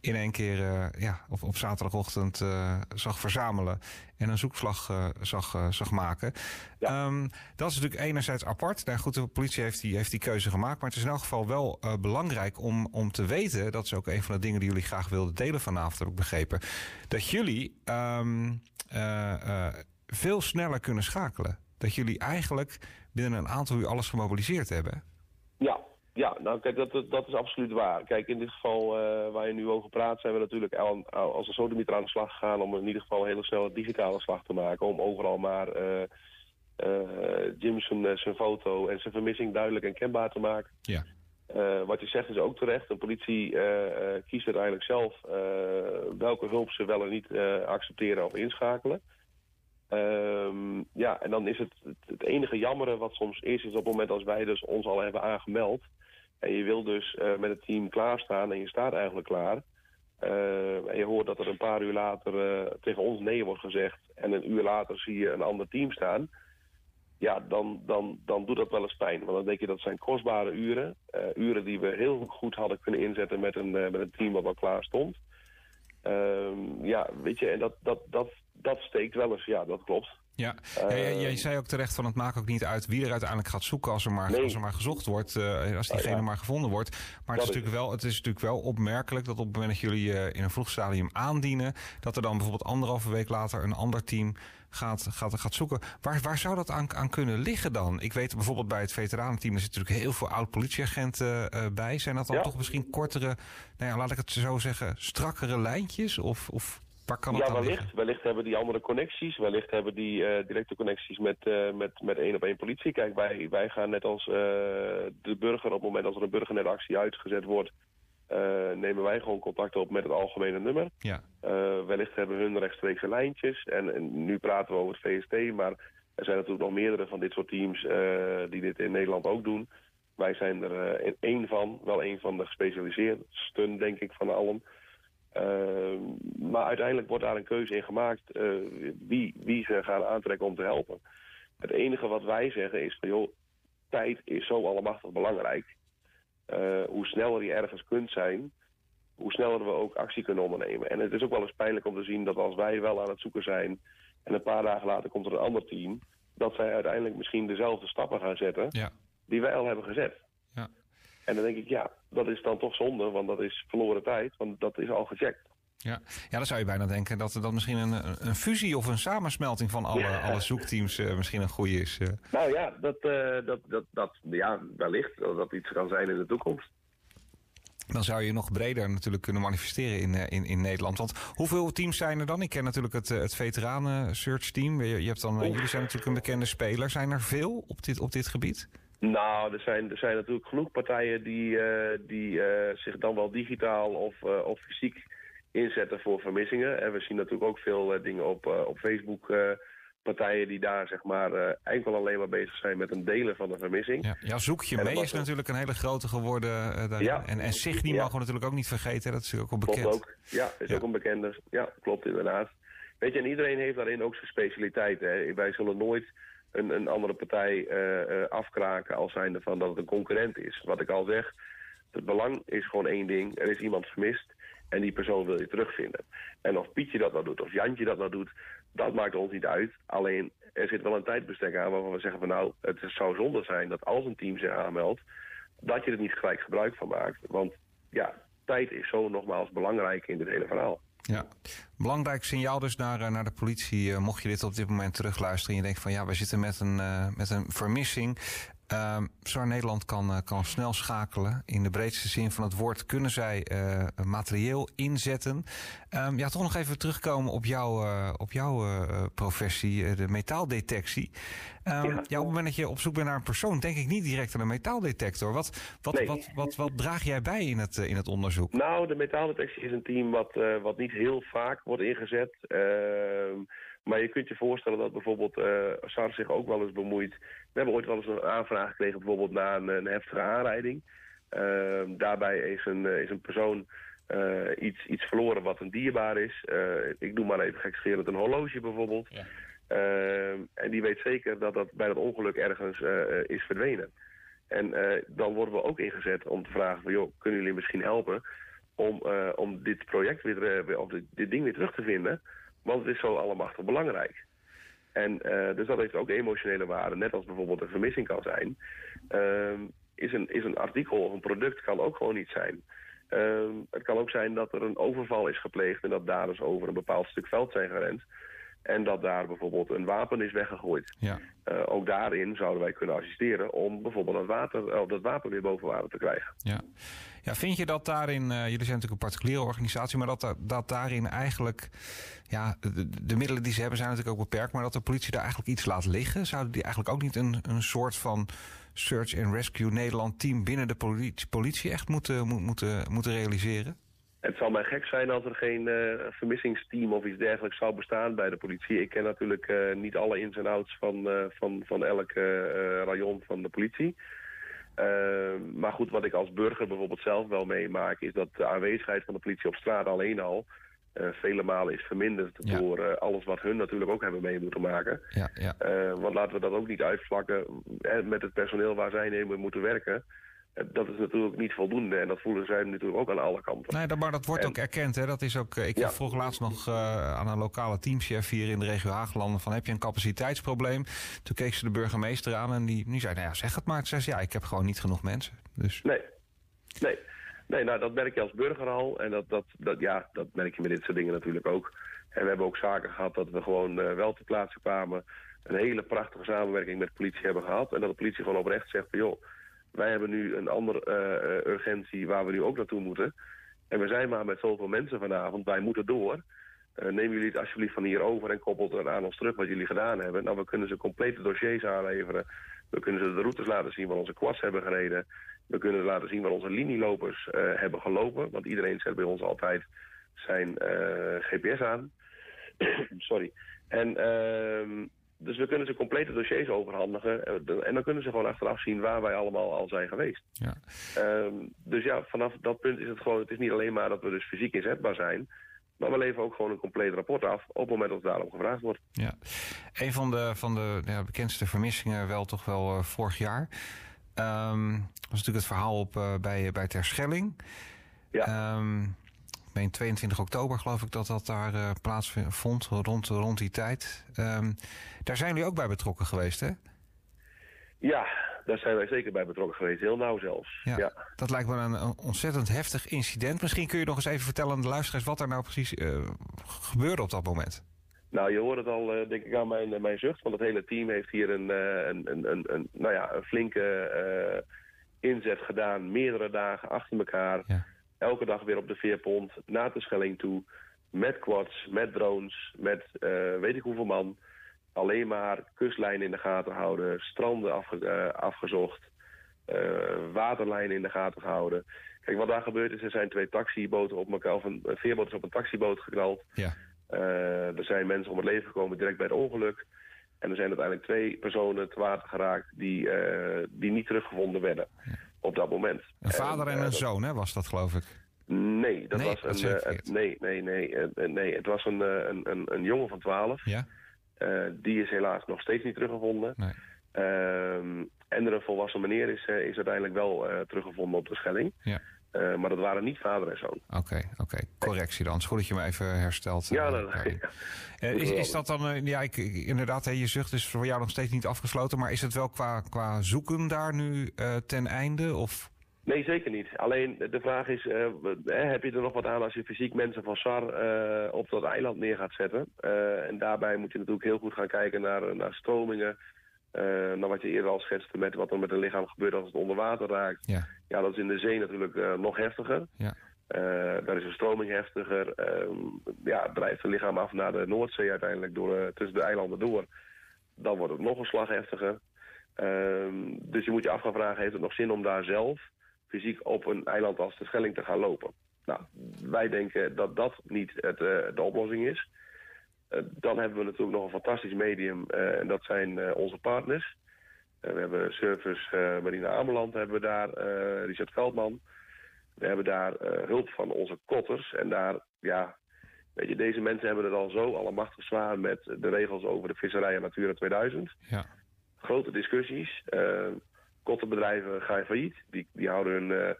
in één keer uh, ja, op, op zaterdagochtend uh, zag verzamelen en een zoekslag uh, zag, zag maken. Ja. Um, dat is natuurlijk enerzijds apart. Nou goed, de politie heeft die, heeft die keuze gemaakt. Maar het is in elk geval wel belangrijk om, om te weten, dat is ook een van de dingen die jullie graag wilden delen vanavond, heb ik begrepen, dat jullie um, veel sneller kunnen schakelen. Dat jullie eigenlijk binnen een aantal uur alles gemobiliseerd hebben. Ja, ja, nou kijk, dat, dat is absoluut waar. Kijk, in dit geval uh, waar je nu over praat, zijn we natuurlijk al, als een sodemieter aan de slag gegaan om in ieder geval een hele snelle digitale slag te maken. Om overal maar uh, uh, Jim zijn, zijn foto en zijn vermissing duidelijk en kenbaar te maken. Ja. wat je zegt is ook terecht. De politie kiest uiteindelijk zelf welke hulp ze wel en niet accepteren of inschakelen. Um, ja, en dan is het, het, het enige jammere wat soms is, is op het moment als wij dus ons al hebben aangemeld en je wil dus uh, met het team klaarstaan en je staat eigenlijk klaar. Uh, en je hoort dat er een paar uur later uh, tegen ons nee wordt gezegd. En een uur later zie je een ander team staan. Ja, dan, dan, dan doet dat wel eens pijn. Want dan denk je dat zijn kostbare uren. uren die we heel goed hadden kunnen inzetten met een, met een team wat al klaar stond. Ehm, ja, weet je, en dat, dat, dat, dat steekt wel eens. Ja, dat klopt. Ja, uh, jij, zei ook terecht van het maakt ook niet uit wie er uiteindelijk gaat zoeken als er maar, nee. als er maar gezocht wordt, uh, als diegene ja. maar gevonden wordt. Maar het is, natuurlijk wel, het is natuurlijk wel opmerkelijk dat op het moment dat jullie uh, in een vroeg stadium aandienen, dat er dan bijvoorbeeld anderhalve week later een ander team gaat, gaat, gaat zoeken. Waar, waar zou dat aan, aan kunnen liggen dan? Ik weet bijvoorbeeld bij het veteranenteam, er zitten natuurlijk heel veel oud-politieagenten bij. Zijn dat dan ja. toch misschien kortere, nou ja, laat ik het zo zeggen, strakkere lijntjes? Of, of ja, wellicht. Wellicht hebben die andere connecties. Wellicht hebben die uh, directe connecties met, uh, met, met één op één politie. Kijk, wij, wij gaan net als uh, de burger, op het moment als er een burgernetactie uitgezet wordt, nemen wij gewoon contact op met het algemene nummer. Ja. wellicht hebben hun rechtstreekse lijntjes. En, en, nu praten we over het VST, maar er zijn natuurlijk nog meerdere van dit soort teams die dit in Nederland ook doen. Wij zijn er één van, wel één van de gespecialiseerdsten, denk ik, van allen. Uh, maar uiteindelijk wordt daar een keuze in gemaakt uh, wie, wie ze gaan aantrekken om te helpen. Het enige wat wij zeggen is joh, tijd is zo allemachtig belangrijk. Uh, hoe sneller je ergens kunt zijn, hoe sneller we ook actie kunnen ondernemen. En het is ook wel eens pijnlijk om te zien dat als wij wel aan het zoeken zijn... en een paar dagen later komt er een ander team... dat zij uiteindelijk misschien dezelfde stappen gaan zetten ja. die wij al hebben gezet. En dan denk ik, ja, dat is dan toch zonde, want dat is verloren tijd, want dat is al gecheckt. Ja. ja, dan zou je bijna denken dat er dan misschien een, een fusie of een samensmelting van alle, ja. alle zoekteams uh, misschien een goede is. Uh. Nou ja, dat, uh, dat, dat, dat, ja, wellicht dat dat iets kan zijn in de toekomst. Dan zou je nog breder natuurlijk kunnen manifesteren in, in, in Nederland. Want hoeveel teams zijn er dan? Ik ken natuurlijk het, het veteranen search team. Je, je hebt dan, jullie zijn natuurlijk een bekende speler. Zijn er veel op dit, op dit gebied? Nou, er zijn, er zijn natuurlijk genoeg partijen die, uh, die uh, zich dan wel digitaal of, uh, of fysiek inzetten voor vermissingen. En we zien natuurlijk ook veel dingen op, op Facebook partijen die daar zeg maar enkel alleen maar bezig zijn met een delen van de vermissing. Ja, ja zoek je mee is natuurlijk een hele grote geworden. ja. En, en Signy ja. mogen we natuurlijk ook niet vergeten, dat is natuurlijk ook al bekend. Klopt ook. Ja, is ja. ook een bekende. Ja, klopt inderdaad. Weet je, en iedereen heeft daarin ook zijn specialiteit. Hè. Wij zullen nooit een, een andere partij uh, uh, afkraken als zijnde van dat het een concurrent is. Wat ik al zeg, het belang is gewoon één ding. Er is iemand vermist en die persoon wil je terugvinden. En of Pietje dat nou doet of Jantje dat nou doet, dat maakt ons niet uit. Alleen, er zit wel een tijdbestek aan waarvan we zeggen van nou, het zou zonde zijn dat als een team zich aanmeldt, dat je er niet gelijk gebruik van maakt. Want ja, tijd is zo nogmaals belangrijk in dit hele verhaal. Ja, belangrijk signaal dus naar, eh, naar de politie. Uh, mocht je dit op dit moment terugluisteren en je denkt van ja, we zitten met een, uh, met een vermissing. Um, Nederland kan, uh, kan snel schakelen. In de breedste zin van het woord kunnen zij uh, materieel inzetten. Um, ja, toch nog even terugkomen op, jou, uh, op jouw professie, de metaaldetectie. Um, ja. ja. op het moment dat je op zoek bent naar een persoon, denk ik niet direct aan een metaaldetector. Wat, wat, Nee. wat, wat, wat, draag jij bij in het, in het onderzoek? Nou, de metaaldetectie is een team wat, wat niet heel vaak wordt ingezet. Ehm, maar je kunt je voorstellen dat bijvoorbeeld uh, SAR zich ook wel eens bemoeit. We hebben ooit wel eens een aanvraag gekregen bijvoorbeeld na een, een heftige aanrijding. Uh, daarbij is een, is een persoon uh, iets, iets verloren wat een dierbaar is. ik noem maar even gekscherend een horloge bijvoorbeeld. Ja. en die weet zeker dat dat bij dat ongeluk ergens is verdwenen. En dan worden we ook ingezet om te vragen van... joh, kunnen jullie misschien helpen om, om dit project weer, of dit, dit ding weer terug te vinden... Want het is zo allemachtig belangrijk. En uh, dus dat heeft ook emotionele waarde, net als bijvoorbeeld een vermissing kan zijn. Uh, is, een, is een artikel of een product kan ook gewoon niet zijn. Uh, het kan ook zijn dat er een overval is gepleegd en dat daders over een bepaald stuk veld zijn gerend. En dat daar bijvoorbeeld een wapen is weggegooid. Ja. Uh, ook daarin zouden wij kunnen assisteren om bijvoorbeeld dat, water, uh, dat wapen weer boven water te krijgen. Ja. Ja, vind je dat daarin, uh, jullie zijn natuurlijk een particuliere organisatie, maar dat, dat daarin eigenlijk, ja, de, de, middelen die ze hebben zijn natuurlijk ook beperkt, maar dat de politie daar eigenlijk iets laat liggen? Zouden die eigenlijk ook niet een, een soort van Search and Rescue Nederland team binnen de politie, politie echt moeten, moeten, moeten realiseren? Het zal mij gek zijn als er geen uh, vermissingsteam of iets dergelijks zou bestaan bij de politie. Ik ken natuurlijk uh, niet alle ins en outs van, uh, van, van elk rayon van de politie. Maar goed, wat ik als burger bijvoorbeeld zelf wel meemaak... is dat de aanwezigheid van de politie op straat alleen al... Vele malen is verminderd Ja. door alles wat hun natuurlijk ook hebben mee moeten maken. Ja, ja. Want laten we dat ook niet uitvlakken eh, met het personeel waar zij mee moeten werken. Dat is natuurlijk niet voldoende en dat voelen zij natuurlijk ook aan alle kanten. Nee, maar dat wordt En- ook erkend. Hè? Dat is ook, eh, ik Ja. vroeg laatst nog eh, aan een lokale teamchef hier in de regio Haaglanden... van heb je een capaciteitsprobleem? Toen keek ze de burgemeester aan en die, die zei... nou ja, zeg het maar. Ze zei, ja, ik heb gewoon niet genoeg mensen. Dus Nee, nee. Nee, nou dat merk je als burger al. En dat, dat, dat, ja, dat merk je met dit soort dingen natuurlijk ook. En we hebben ook zaken gehad dat we gewoon eh, wel ter plaatse kwamen. Een hele prachtige samenwerking met de politie hebben gehad. En dat de politie gewoon oprecht zegt van joh, wij hebben nu een andere eh, urgentie waar we nu ook naartoe moeten. En we zijn maar met zoveel mensen vanavond, wij moeten door. Eh, nemen jullie het alsjeblieft van hier over en koppelt er aan ons terug wat jullie gedaan hebben. Nou, we kunnen ze complete dossiers aanleveren. We kunnen ze de routes laten zien waar onze quads hebben gereden. We kunnen laten zien waar onze linielopers eh, hebben gelopen. Want iedereen zet bij ons altijd zijn eh, GPS aan. Sorry. En ehm, dus we kunnen ze complete dossiers overhandigen. Eh, En dan kunnen ze gewoon achteraf zien waar wij allemaal al zijn geweest. ja. Ehm, dus ja, vanaf dat punt is het gewoon... Het is niet alleen maar dat we dus fysiek inzetbaar zijn... maar we leveren ook gewoon een compleet rapport af... op het moment dat daarom gevraagd wordt. Ja. Een van de, van de ja, bekendste vermissingen wel toch wel eh, vorig jaar... ehm, was natuurlijk het verhaal op, eh, bij, bij Terschelling. Ja. Ehm, meen 22 oktober geloof ik dat dat daar eh, plaatsvond, rond, rond die tijd. Ehm, daar zijn jullie ook bij betrokken geweest, hè? Ja, daar zijn wij zeker bij betrokken geweest. Heel nauw zelfs. Ja. ja. Dat lijkt me een, ontzettend heftig incident. Misschien kun je nog eens even vertellen aan de luisteraars... wat er nou precies eh, gebeurde op dat moment. Nou, je hoort het al, eh, denk ik, aan mijn, mijn zucht. Want het hele team heeft hier een, een, een, een, een, nou ja, een flinke inzet gedaan. Meerdere dagen achter elkaar. Ja. Elke dag weer op de veerpont, naar de Schelling toe. Met quads, met drones, met eh, weet ik hoeveel man. Alleen maar kustlijnen in de gaten houden. Stranden afge- eh, afgezocht. eh, waterlijnen in de gaten gehouden. Kijk, wat daar gebeurd is, er zijn twee taxiboten op elkaar... of een, veerboot is op een taxiboot geknald. Ja. Er zijn mensen om het leven gekomen direct bij het ongeluk. En er zijn uiteindelijk twee personen te water geraakt die, die niet teruggevonden werden op dat moment. Een vader en eh, een dat- zoon, hè, was dat geloof ik. Nee, dat Nee, was dat een. eh, verkeerd. nee, nee, nee, eh, eh, nee. Het was een, eh, een, een, een jongen van 12. Ja? Eh, die is helaas nog steeds niet teruggevonden. Nee. Ehm, en er een volwassen meneer is, eh, is uiteindelijk wel eh, teruggevonden op de Schelling. Ja. Eh, maar dat waren niet vader en zoon. Oké, oké. Correctie dan. Goed dat je me even herstelt. Ja, eh, dat, daarin. ja. Eh, is, is dat dan, eh, ja, ik, inderdaad, hè, je zucht is voor jou nog steeds niet afgesloten, maar is het wel qua, qua zoeken daar nu eh, ten einde? Of, Nee, zeker niet. Alleen de vraag is, eh, eh, heb je er nog wat aan als je fysiek mensen van SAR eh, op dat eiland neer gaat zetten? Eh, en daarbij moet je natuurlijk heel goed gaan kijken naar, naar stromingen, dan wat je eerder al schetste met wat er met een lichaam gebeurt als het onder water raakt. Ja, Ja, dat is in de zee natuurlijk nog heftiger. ja, Eh, daar is de stroming heftiger. Ehm, ja, drijft het lichaam af naar de Noordzee uiteindelijk door, eh, tussen de eilanden door. Dan wordt het nog een slag heftiger. Ehm, dus je moet je af gaan vragen, heeft het nog zin om daar zelf fysiek op een eiland als de Schelling te gaan lopen? Nou, wij denken dat dat niet het, eh, de oplossing is. Eh, dan hebben we natuurlijk nog een fantastisch medium eh, en dat zijn eh, onze partners. We hebben Service Marina Ameland, hebben we daar, Richard Veldman. We hebben daar hulp van onze kotters. En daar, ja, weet je, deze mensen hebben het al zo allemachtig zwaar met de regels over de visserij en Natura 2000. ja. Grote discussies. Eh, kottenbedrijven gaan failliet. Die, die houden hun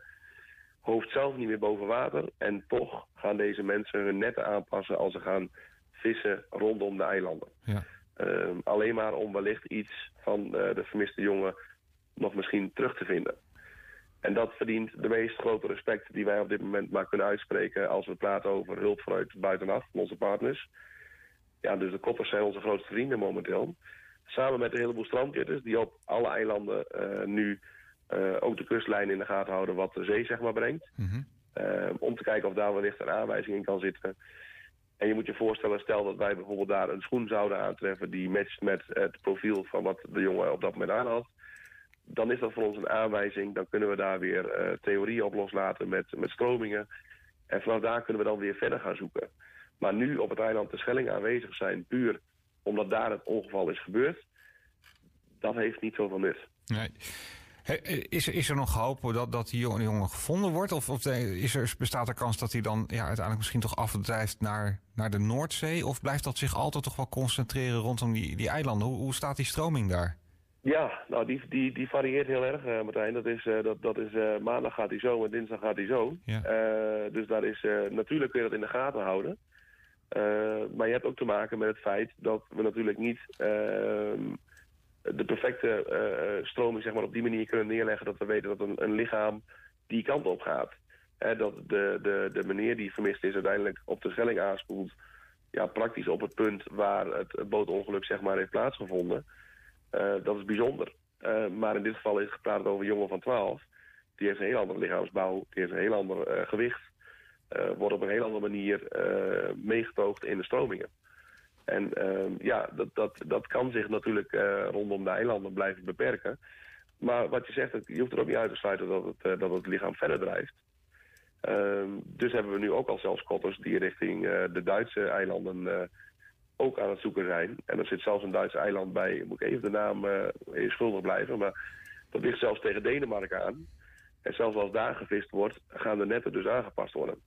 hoofd zelf niet meer boven water. En toch gaan deze mensen hun netten aanpassen als ze gaan vissen rondom de eilanden. ja. Eh, alleen maar om wellicht iets van eh, de vermiste jongen nog misschien terug te vinden. En dat verdient de meest grote respect die wij op dit moment maar kunnen uitspreken als we praten over hulp vanuit buitenaf, van onze partners. Ja, dus de koppers zijn onze grootste vrienden momenteel. Samen met een heleboel strandjetters die op alle eilanden eh, nu eh, ook de kustlijn in de gaten houden wat de zee zeg maar brengt. Mhm. Eh, om te kijken of daar wellicht een aanwijzing in kan zitten. En je moet je voorstellen, stel dat wij bijvoorbeeld daar een schoen zouden aantreffen die matcht met het profiel van wat de jongen op dat moment aan had. Dan is dat voor ons een aanwijzing. Dan kunnen we daar weer eh, theorieën op loslaten met, met stromingen. En vanaf daar kunnen we dan weer verder gaan zoeken. Maar nu op het eiland de Schelling aanwezig zijn, puur omdat daar het ongeval is gebeurd, dat heeft niet zoveel nut. Nee. Is, er- is er nog hoop dat, dat die jongen, gevonden wordt? Of, of is er, bestaat er kans dat hij dan ja, uiteindelijk misschien toch afdrijft naar, naar de Noordzee? Of blijft dat zich altijd toch wel concentreren rondom die, die eilanden? Hoe, hoe staat die stroming daar? Ja, nou die, die, die varieert heel erg, eh, Martijn. Dat is, eh, dat, dat is eh, maandag gaat hij zo en dinsdag gaat hij zo. Ja. Dus daar is, natuurlijk kun je dat in de gaten houden. Maar je hebt ook te maken met het feit dat we natuurlijk niet ehm, de perfecte eh, stroming zeg maar, op die manier kunnen neerleggen dat we weten dat een, een lichaam die kant op gaat. Hè, dat de, de, de meneer die vermist is uiteindelijk op de Schelling aanspoelt. Ja, praktisch op het punt waar het, bootongeluk zeg maar, heeft plaatsgevonden. Eh, dat is bijzonder. Eh, maar in dit geval is gepraat over een jongen van 12. Die heeft een heel andere lichaamsbouw, die heeft een heel ander gewicht. wordt op een heel andere manier eh, meegetoogd in de stromingen. En ehm, ja, dat, dat, dat kan zich natuurlijk eh, rondom de eilanden blijven beperken. Maar wat je zegt, je hoeft er ook niet uit te sluiten dat het, eh, dat het lichaam verder drijft. Ehm, dus hebben we nu ook al zelfs kotters die richting eh, de Duitse eilanden ook aan het zoeken zijn. En er zit zelfs een Duitse eiland bij, moet ik even de naam even schuldig blijven, maar dat ligt zelfs tegen Denemarken aan. En zelfs als daar gevist wordt, gaan de netten dus aangepast worden.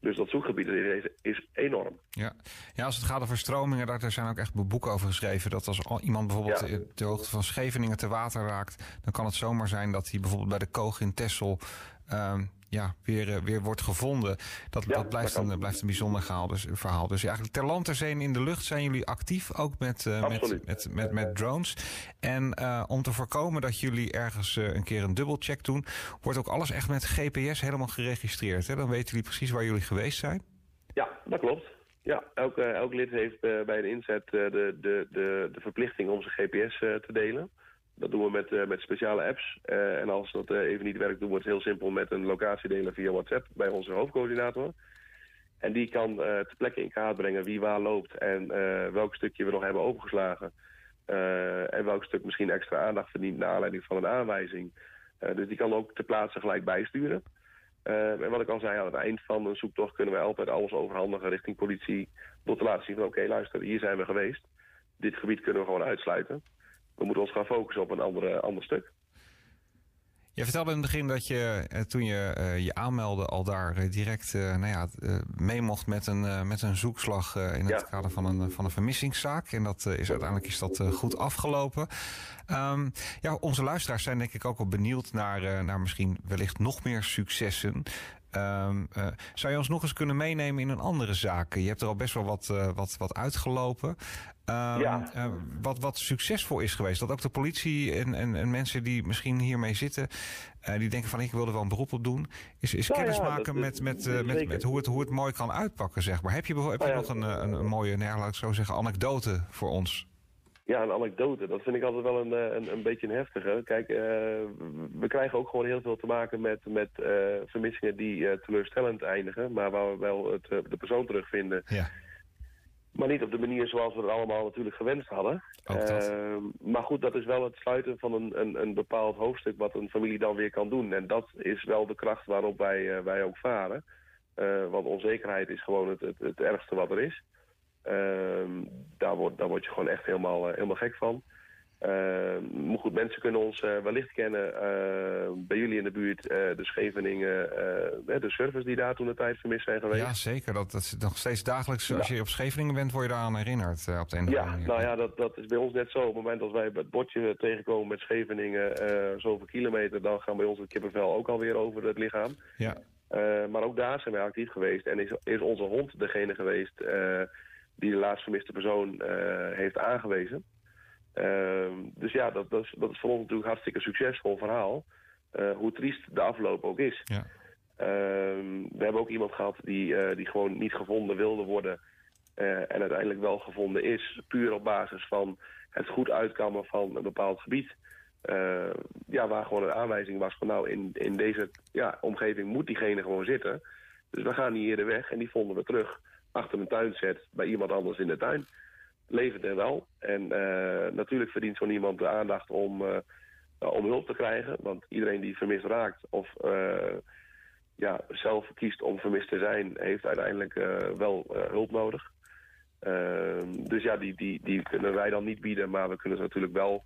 Dus dat zoekgebied is, is enorm. Ja. ja, als het gaat over stromingen, daar zijn ook echt boeken over geschreven. Dat als al- iemand bijvoorbeeld Ja. ter hoogte van Scheveningen te water raakt, dan kan het zomaar zijn dat hij bijvoorbeeld bij de Koog in Texel ehm, ja, weer, eh, weer wordt gevonden. Dat, Ja, dat blijft, dat een, blijft een bijzonder gehaal, dus, verhaal. Dus eigenlijk ter land, ter zee en in de lucht zijn jullie actief, ook met, eh, met, met, met, met drones. En eh, om te voorkomen dat jullie ergens eh, een keer een dubbelcheck doen, wordt ook alles echt met GPS helemaal geregistreerd. Hè? Dan weten jullie precies waar jullie geweest zijn. Ja, dat klopt. Ja, elk, eh, elk lid heeft eh, bij een inzet eh, de, de, de, de verplichting om zijn GPS eh, te delen. Dat doen we met, eh, met speciale apps. Eh, en als dat eh, even niet werkt, doen we het heel simpel met een locatie delen via WhatsApp bij onze hoofdcoördinator. En die kan ter plekke in kaart brengen wie waar loopt en welk stukje we nog hebben overgeslagen. Eh, en welk stuk misschien extra aandacht verdient naar aanleiding van een aanwijzing. Dus die kan ook ter plaatse gelijk bijsturen. En wat ik al zei, aan het eind van een zoektocht kunnen wij altijd alles overhandigen richting politie. Door te laten zien van oké, luister, hier zijn we geweest. Dit gebied kunnen we gewoon uitsluiten. We moeten ons gaan focussen op een andere, ander stuk. Je vertelde in het begin dat je eh, toen je eh, je aanmeldde al daar eh, direct nou ja, mee mocht met een, met een zoekslag in het Ja. kader van een, van een vermissingszaak. En dat is uiteindelijk is dat goed afgelopen. Ehm, ja, onze luisteraars zijn denk ik ook wel benieuwd naar, naar misschien wellicht nog meer successen. Ehm, eh, zou je ons nog eens kunnen meenemen in een andere zaak? Je hebt er al best wel wat, eh, wat, wat uitgelopen. Ehm, Ja. eh, wat, wat succesvol is geweest. Dat ook de politie en, en, en mensen die misschien hiermee zitten, die denken van ik wil er wel een beroep op doen, is, is Nou kennis ja, maken dat- met, met, met, met hoe, het, hoe het mooi kan uitpakken, zeg maar. Heb je, heb je Nou ja, nog een, een, een mooie, nou ja, laat ik zo zeggen, anekdote voor ons? Ja, een anekdote. Dat vind ik altijd wel een, een, een beetje een heftige. Kijk, we krijgen ook gewoon heel veel te maken met, met vermissingen die teleurstellend eindigen. Maar waar we wel het, de persoon terugvinden. Ja. Maar niet op de manier zoals we het allemaal natuurlijk gewenst hadden. Maar goed, dat is wel het sluiten van een, een, een, bepaald hoofdstuk wat een familie dan weer kan doen. En dat is wel de kracht waarop wij, wij ook varen. Want onzekerheid is gewoon het, het, het ergste wat er is. Ehm, daar, word, daar word je gewoon echt helemaal, eh, helemaal gek van. Maar goed, mensen kunnen ons uh, wellicht kennen uh, bij jullie in de buurt, de Scheveningen, de servers die daar toen de tijd vermist zijn geweest. Ja, zeker. Dat, dat is nog steeds dagelijks. Als je op Scheveningen bent, word je daaraan herinnerd op de ene Ja, manier. nou ja, dat, dat is bij ons net zo. Op het moment dat wij het bordje tegenkomen met Scheveningen, zoveel kilometer, dan gaan bij ons het kippenvel ook alweer over het lichaam. Ja. maar ook daar zijn wij actief geweest en is, is onze hond degene geweest die de laatst vermiste persoon heeft aangewezen. Ehm, dus ja, dat, dat, is, dat is voor ons natuurlijk een hartstikke succesvol verhaal. Uh, hoe triest de afloop ook is. Ja. Ehm, we hebben ook iemand gehad die, uh, die gewoon niet gevonden wilde worden. En uiteindelijk wel gevonden is. Puur op basis van het goed uitkammen van een bepaald gebied. ja, waar gewoon een aanwijzing was van nou, in, in deze ja, omgeving moet diegene gewoon zitten. Dus we gaan hier de weg en die vonden we terug achter een tuinzet bij iemand anders in de tuin levert er wel. En uh, natuurlijk verdient zo'n iemand de aandacht om, uh, om hulp te krijgen. Want iedereen die vermist raakt of uh, ja, zelf kiest om vermist te zijn... heeft uiteindelijk wel hulp nodig. Dus ja, die, die, die kunnen wij dan niet bieden. Maar we kunnen ze natuurlijk wel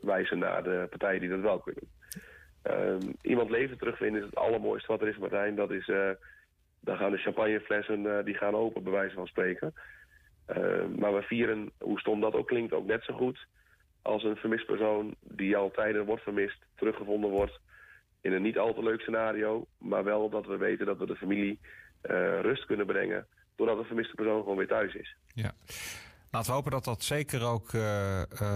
wijzen naar de partijen die dat wel kunnen. Iemand leven terugvinden is het allermooiste wat er is, Martijn. Dat is, dan gaan de champagneflessen die gaan open, bij wijze van spreken... Uh, maar we vieren, hoe stom dat ook klinkt, ook net zo goed als een vermist persoon die al tijden wordt vermist, teruggevonden wordt in een niet al te leuk scenario. Maar wel dat we weten dat we de familie uh, rust kunnen brengen doordat de vermiste persoon gewoon weer thuis is. Ja. Laten we hopen dat dat zeker ook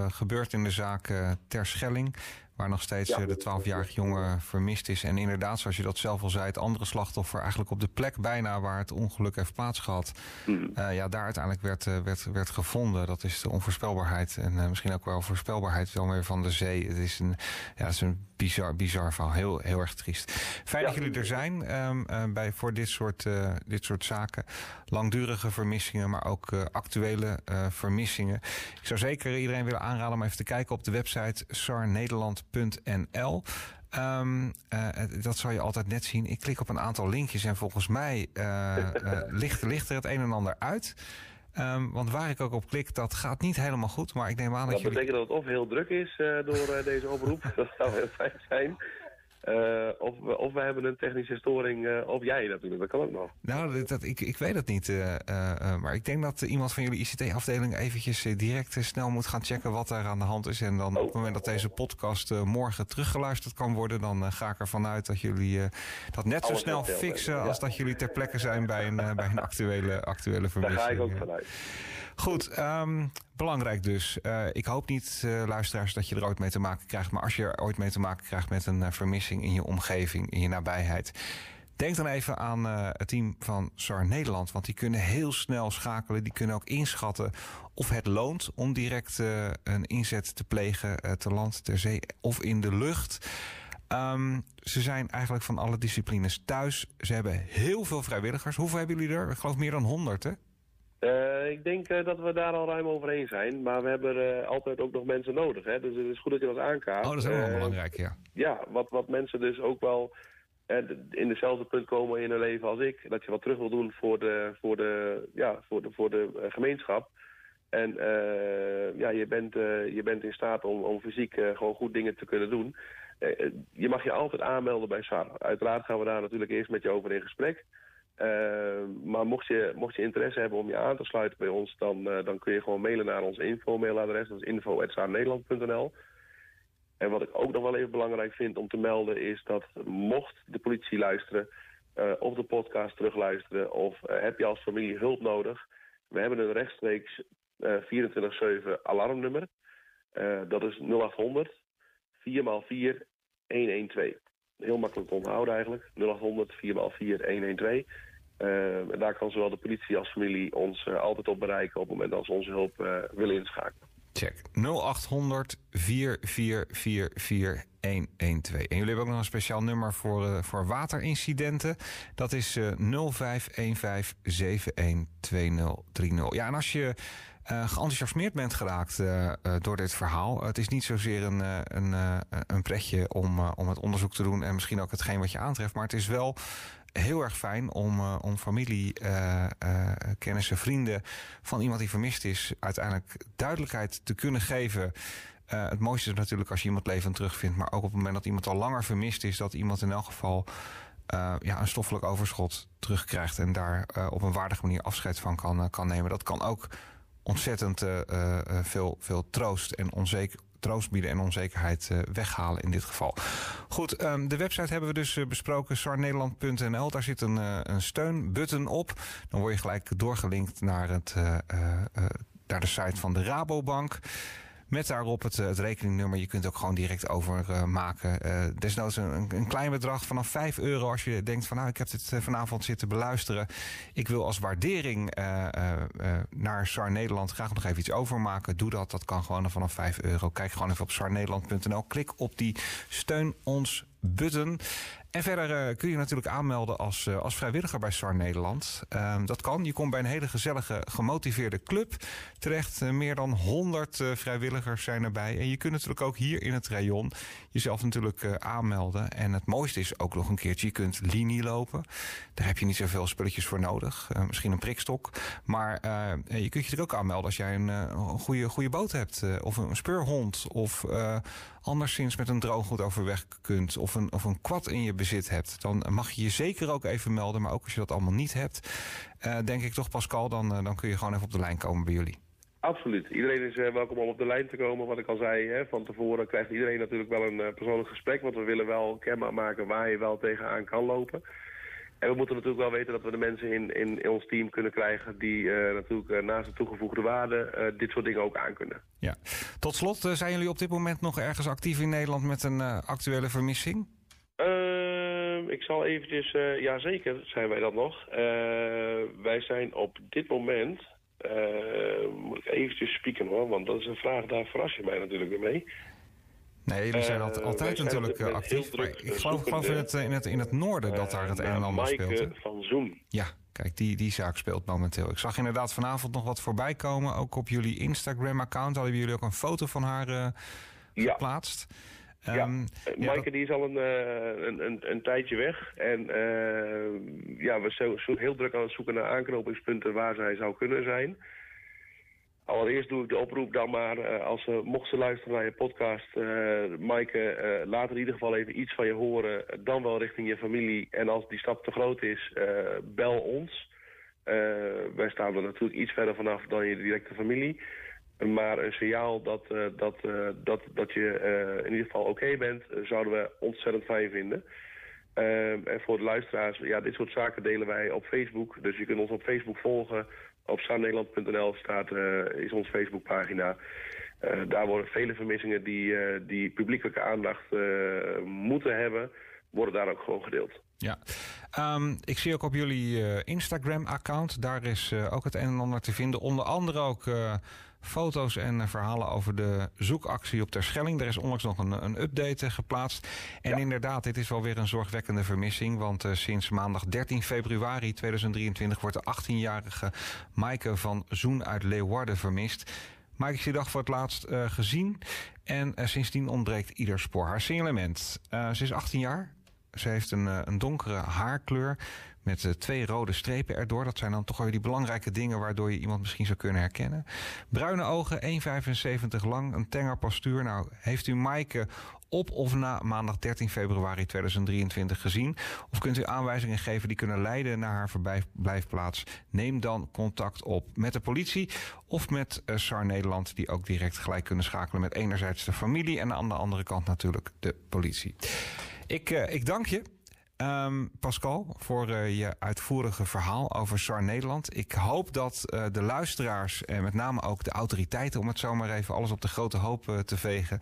gebeurt in de zaak Terschelling. Waar nog steeds ja. de 12-jarige jongen vermist is. En inderdaad, zoals je dat zelf al zei, het andere slachtoffer eigenlijk op de plek bijna waar het ongeluk heeft plaatsgehad. Mm. Uh, ja, daar uiteindelijk werd, uh, werd, werd gevonden. Dat is de onvoorspelbaarheid. En uh, misschien ook wel voorspelbaarheid wel meer van de zee. Het is een, ja, het is een bizar, bizar verhaal. Heel, heel erg triest. Fijn ja. dat jullie er zijn um, bij, voor dit soort, dit soort zaken. Langdurige vermissingen, maar ook actuele vermissingen. Ik zou zeker iedereen willen aanraden om even te kijken op de website SAR Nl. Um, uh, dat zal je altijd net zien. Ik klik op een aantal linkjes en volgens mij uh, uh, ligt, ligt, er het een en ander uit. Um, want waar ik ook op klik, dat gaat niet helemaal goed. Maar ik neem aan dat, dat jullie... betekent dat het of heel druk is door deze oproep. dat zou heel fijn zijn. Uh, of, we, of hebben een technische storing, uh, of jij natuurlijk, dat kan ook nog. Nou, dat, dat ik, ik weet het niet. Uh, maar ik denk dat iemand van jullie ICT-afdeling eventjes direct snel moet gaan checken wat er aan de hand is. En dan oh. op het moment dat deze podcast morgen teruggeluisterd kan worden, dan ga ik ervan uit dat jullie dat net zo snel fixen als dat jullie ter plekke zijn bij een, bij een actuele, actuele vermissing. Daar ga ik ook vanuit. Goed, um, belangrijk dus. Uh, ik hoop niet, uh, luisteraars, dat je er ooit mee te maken krijgt. Maar als je er ooit mee te maken krijgt met een uh, vermissing in je omgeving, in je nabijheid. Denk dan even aan het team van SAR Nederland. Want die kunnen heel snel schakelen. Die kunnen ook inschatten of het loont om direct een inzet te plegen. te land, ter zee of in de lucht. Um, ze zijn eigenlijk van alle disciplines thuis. Ze hebben heel veel vrijwilligers. Hoeveel hebben jullie er? Ik geloof meer dan 100, hè? Uh, ik denk uh, dat we daar al ruim overheen zijn. Maar we hebben uh, altijd ook nog mensen nodig. Hè? Dus het is goed dat je dat aankaart. Oh, dat is ook wel belangrijk, ja. Ja, wat, wat mensen dus ook wel in dezelfde punt komen in hun leven als ik. Dat je wat terug wil doen voor de, voor de, ja, voor de, voor de gemeenschap. En ja, je, bent, je bent in staat om, om fysiek gewoon goed dingen te kunnen doen. je mag je altijd aanmelden bij SAR. Uiteraard gaan we daar natuurlijk eerst met je over in gesprek. Uh, maar mocht je, mocht je interesse hebben om je aan te sluiten bij ons, dan, uh, dan kun je gewoon mailen naar ons info-mailadres. Dat is info.saarnederland.nl. En wat ik ook nog wel even belangrijk vind om te melden is dat mocht de politie luisteren uh, of de podcast terugluisteren of heb je als familie hulp nodig, we hebben een rechtstreeks 24-7 alarmnummer. dat is 0800 4x4 112 heel makkelijk te onthouden eigenlijk. 0800 4x4 112. Uh, en daar kan zowel de politie als familie ons uh, altijd op bereiken op het moment dat ze onze hulp uh, willen inschakelen. Check. 0800 444 112. En jullie hebben ook nog een speciaal nummer voor, uh, voor waterincidenten. Dat is uh, 0515 712030. Ja, en als je geenthousiasmeerd bent geraakt uh, uh, door dit verhaal. Het is niet zozeer een, een, een pretje om, om het onderzoek te doen en misschien ook hetgeen wat je aantreft. Maar het is wel heel erg fijn om, om familie, kennissen, vrienden van iemand die vermist is, uiteindelijk duidelijkheid te kunnen geven. Uh, het mooiste is natuurlijk als je iemand levend terugvindt. Maar ook op het moment dat iemand al langer vermist is, dat iemand in elk geval uh, ja, een stoffelijk overschot terugkrijgt. En daar uh, op een waardige manier afscheid van kan, kan nemen. Dat kan ook ontzettend veel, veel troost en onzeker, troost bieden en onzekerheid weghalen in dit geval. Goed, um, de website hebben we dus besproken, sarnederland.nl. Daar zit een, een steunbutton op. Dan word je gelijk doorgelinkt naar, het, naar de site van de Rabobank. Met daarop het, het, rekeningnummer. Je kunt ook gewoon direct overmaken. Uh, desnoods een, een, klein bedrag vanaf 5 euro. Als je denkt van nou ik heb dit vanavond zitten beluisteren. Ik wil als waardering naar SAR Nederland graag nog even iets overmaken. Doe dat. Dat kan gewoon vanaf 5 euro. Kijk gewoon even op sarnederland.nl. Klik op die steun ons button. En verder uh, kun je natuurlijk aanmelden als, uh, als vrijwilliger bij SAR Nederland. Uh, dat kan. Je komt bij een hele gezellige, gemotiveerde club terecht. Uh, meer dan 100 vrijwilligers zijn erbij. En je kunt natuurlijk ook hier in het rayon jezelf natuurlijk aanmelden. En het mooiste is ook nog een keertje, je kunt linie lopen. Daar heb je niet zoveel spulletjes voor nodig. misschien een prikstok. Maar je kunt je er ook aanmelden als jij een, goede, goede boot hebt. of een speurhond. Of anderszins met een drooggoed overweg kunt. Of een, of een kwad in je hebt. Dan mag je je zeker ook even melden. Maar ook als je dat allemaal niet hebt. Uh, denk ik toch Pascal, dan, uh, dan kun je gewoon even op de lijn komen bij jullie. Absoluut. Iedereen is uh, welkom om op de lijn te komen. Wat ik al zei, hè, van tevoren krijgt iedereen natuurlijk wel een persoonlijk gesprek. Want we willen wel kenbaar maken waar je wel tegenaan kan lopen. En we moeten natuurlijk wel weten dat we de mensen in, in, in ons team kunnen krijgen... die uh, natuurlijk uh, naast de toegevoegde waarde uh, dit soort dingen ook aankunnen. Ja. Tot slot, zijn jullie op dit moment nog ergens actief in Nederland met een actuele vermissing? Ik zal eventjes... ja, zeker zijn wij dat nog. wij zijn op dit moment... moet ik eventjes spieken hoor, want dat is een vraag, daar verras je mij natuurlijk weer mee... Nee, jullie zijn altijd, altijd natuurlijk actief. Druk, ik geloof, geloof in, het, in, het, in het noorden dat daar het een en ander speelt. Hè? van Zoom. Ja, kijk, die, die zaak speelt momenteel. Ik zag inderdaad vanavond nog wat voorbij komen. Ook op jullie Instagram-account hadden jullie ook een foto van haar uh, geplaatst. Ja. Um, ja, Maaike die is al een, uh, een, een, een, tijdje weg. En uh, ja, we zijn zo heel druk aan het zoeken naar aanknopingspunten waar zij zou kunnen zijn. Allereerst doe ik de oproep dan maar, uh, als ze, mocht ze luisteren naar je podcast, Maaike, laat in ieder geval even iets van je horen, dan wel richting je familie. En als die stap te groot is, bel ons. wij staan er natuurlijk iets verder vanaf dan je directe familie. Maar een signaal dat, dat, dat, dat je in ieder geval oké bent, zouden we ontzettend fijn vinden. en voor de luisteraars, ja, dit soort zaken delen wij op Facebook. Dus je kunt ons op Facebook volgen op staannederland.nl staat, is onze Facebookpagina. Daar worden vele vermissingen die, die publiekelijke aandacht moeten hebben, worden daar ook gewoon gedeeld. Ja, um, ik zie ook op jullie Instagram-account, daar is ook het een en ander te vinden. Onder andere ook foto's en verhalen over de zoekactie op Terschelling. Er is onlangs nog een, een update geplaatst. En ja. inderdaad, dit is wel weer een zorgwekkende vermissing. Want sinds maandag 13 februari 2023 wordt de 18-jarige Maaike van Zoen uit Leeuwarden vermist. Maaike is die dag voor het laatst gezien. En sindsdien ontbreekt ieder spoor. Haar signalement. ze is 18 jaar. Ze heeft een, een donkere haarkleur met uh, twee rode strepen erdoor. Dat zijn dan toch wel die belangrijke dingen waardoor je iemand misschien zou kunnen herkennen. Bruine ogen, 1,75 lang, een tenger postuur. Nou, heeft u Maaike op of na maandag 13 februari 2023 gezien? Of kunt u aanwijzingen geven die kunnen leiden naar haar verblijfplaats? Neem dan contact op met de politie of met uh, SAR Nederland... die ook direct gelijk kunnen schakelen met enerzijds de familie... en aan de andere kant natuurlijk de politie. Ik, uh, ik dank je Um, Pascal, voor uh, je uitvoerige verhaal over SAR Nederland. Ik hoop dat uh, de luisteraars en met name ook de autoriteiten, om het zo maar even alles op de grote hoop te vegen.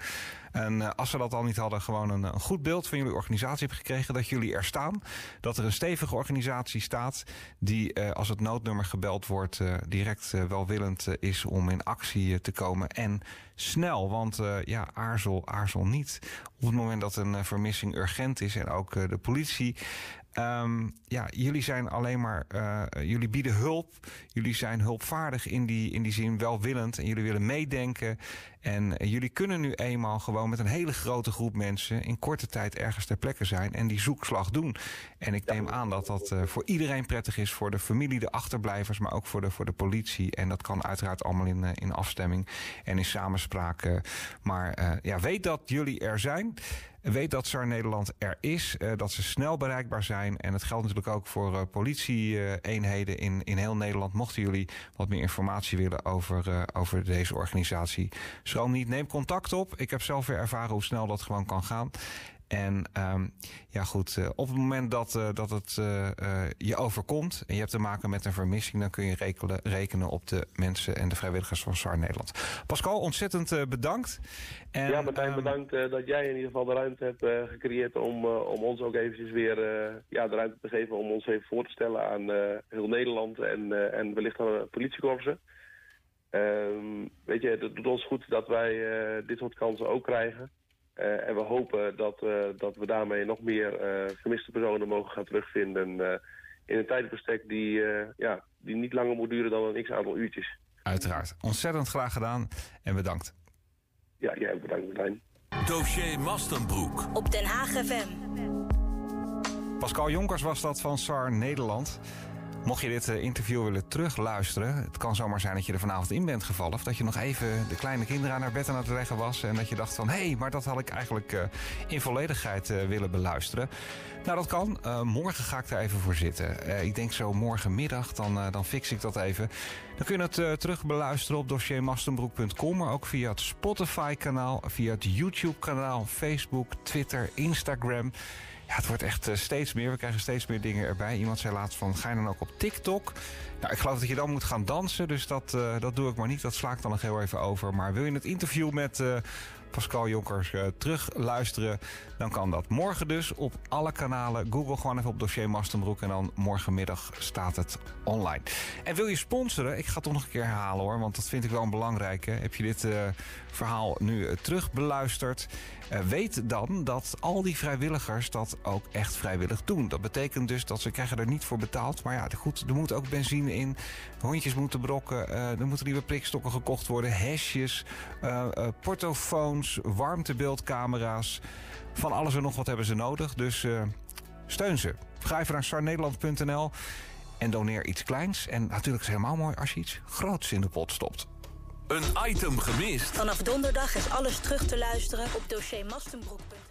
En als ze dat al niet hadden, gewoon een, een, goed beeld van jullie organisatie hebben gekregen. Dat jullie er staan. Dat er een stevige organisatie staat die als het noodnummer gebeld wordt, direct welwillend is om in actie te komen. En snel, want ja, aarzel, aarzel niet. Op het moment dat een vermissing urgent is en ook de politie Um, ja, jullie zijn alleen maar, uh, jullie bieden hulp. Jullie zijn hulpvaardig in die, in die zin, welwillend. En jullie willen meedenken. En uh, jullie kunnen nu eenmaal gewoon met een hele grote groep mensen in korte tijd ergens ter plekke zijn en die zoekslag doen. En ik neem aan dat dat uh, voor iedereen prettig is, voor de familie, de achterblijvers, maar ook voor de, voor de politie. En dat kan uiteraard allemaal in, in afstemming en in samenspraak. maar ja, weet dat jullie er zijn. Weet dat SAR Nederland er is, uh, dat ze snel bereikbaar zijn. En het geldt natuurlijk ook voor uh, politie-eenheden in, in heel Nederland. Mochten jullie wat meer informatie willen over, uh, over deze organisatie, schroom niet. Neem contact op. Ik heb zelf weer ervaren hoe snel dat gewoon kan gaan. En um, ja goed, uh, op het moment dat, uh, dat het uh, je overkomt en je hebt te maken met een vermissing, dan kun je rekenen, rekenen op de mensen en de vrijwilligers van SAR Nederland. Pascal, ontzettend bedankt. En, ja, Martijn, um, bedankt dat jij in ieder geval de ruimte hebt gecreëerd om, om ons ook eventjes weer ja, de ruimte te geven om ons even voor te stellen aan heel Nederland en, en wellicht aan de politiekorpsen. Um, weet je, het doet ons goed dat wij dit soort kansen ook krijgen. Uh, en we hopen dat, uh, dat we daarmee nog meer uh, vermiste personen mogen gaan terugvinden in een tijdbestek die, ja, die niet langer moet duren dan een x-aantal uurtjes. Uiteraard. Ontzettend graag gedaan en bedankt. Ja, jij bedankt Martijn. Dossier Mastenbroek. Op Den Haag FM. Pascal Jonkers was dat van SAR Nederland. Mocht je dit eh, interview willen terugluisteren, het kan zomaar zijn dat je er vanavond in bent gevallen. Of dat je nog even de kleine kinderen naar bed aan het leggen was. En dat je dacht van, hé, hey, maar dat had ik eigenlijk uh, in volledigheid uh, willen beluisteren. Nou, dat kan. Morgen ga ik er even voor zitten. ik denk zo morgenmiddag, dan, dan fix ik dat even. Dan kun je het terug beluisteren op dossiermastenbroek.com. Maar ook via het Spotify-kanaal, via het YouTube-kanaal, Facebook, Twitter, Instagram... Het wordt echt uh, steeds meer. We krijgen steeds meer dingen erbij. Iemand zei laatst van, ga dan ook op TikTok? Nou, ik geloof dat je dan moet gaan dansen, dus dat, uh, dat doe ik maar niet. Dat sla ik dan nog heel even over. Maar wil je het interview met uh, Pascal Jonkers uh, terug luisteren, dan kan dat. Morgen dus op alle kanalen. Google gewoon even op dossier Mastenbroek en dan morgenmiddag staat het online. En wil je sponsoren? Ik ga het toch nog een keer herhalen hoor, want dat vind ik wel een belangrijke. Heb je dit uh, verhaal nu uh, terug beluisterd? weet dan dat al die vrijwilligers dat ook echt vrijwillig doen. Dat betekent dus dat ze krijgen er niet voor betaald. Maar ja, goed, er moet ook benzine in. Hondjes moeten brokken. er moeten nieuwe prikstokken gekocht worden. Hesjes, portofoons, warmtebeeldcamera's. Van alles en nog wat hebben ze nodig. Dus uh, steun ze. Ga even naar sarnederland.nl en doneer iets kleins. En natuurlijk is het helemaal mooi als je iets groots in de pot stopt. Een item gemist. Vanaf donderdag is alles terug te luisteren op dossiermastenbroek.nl.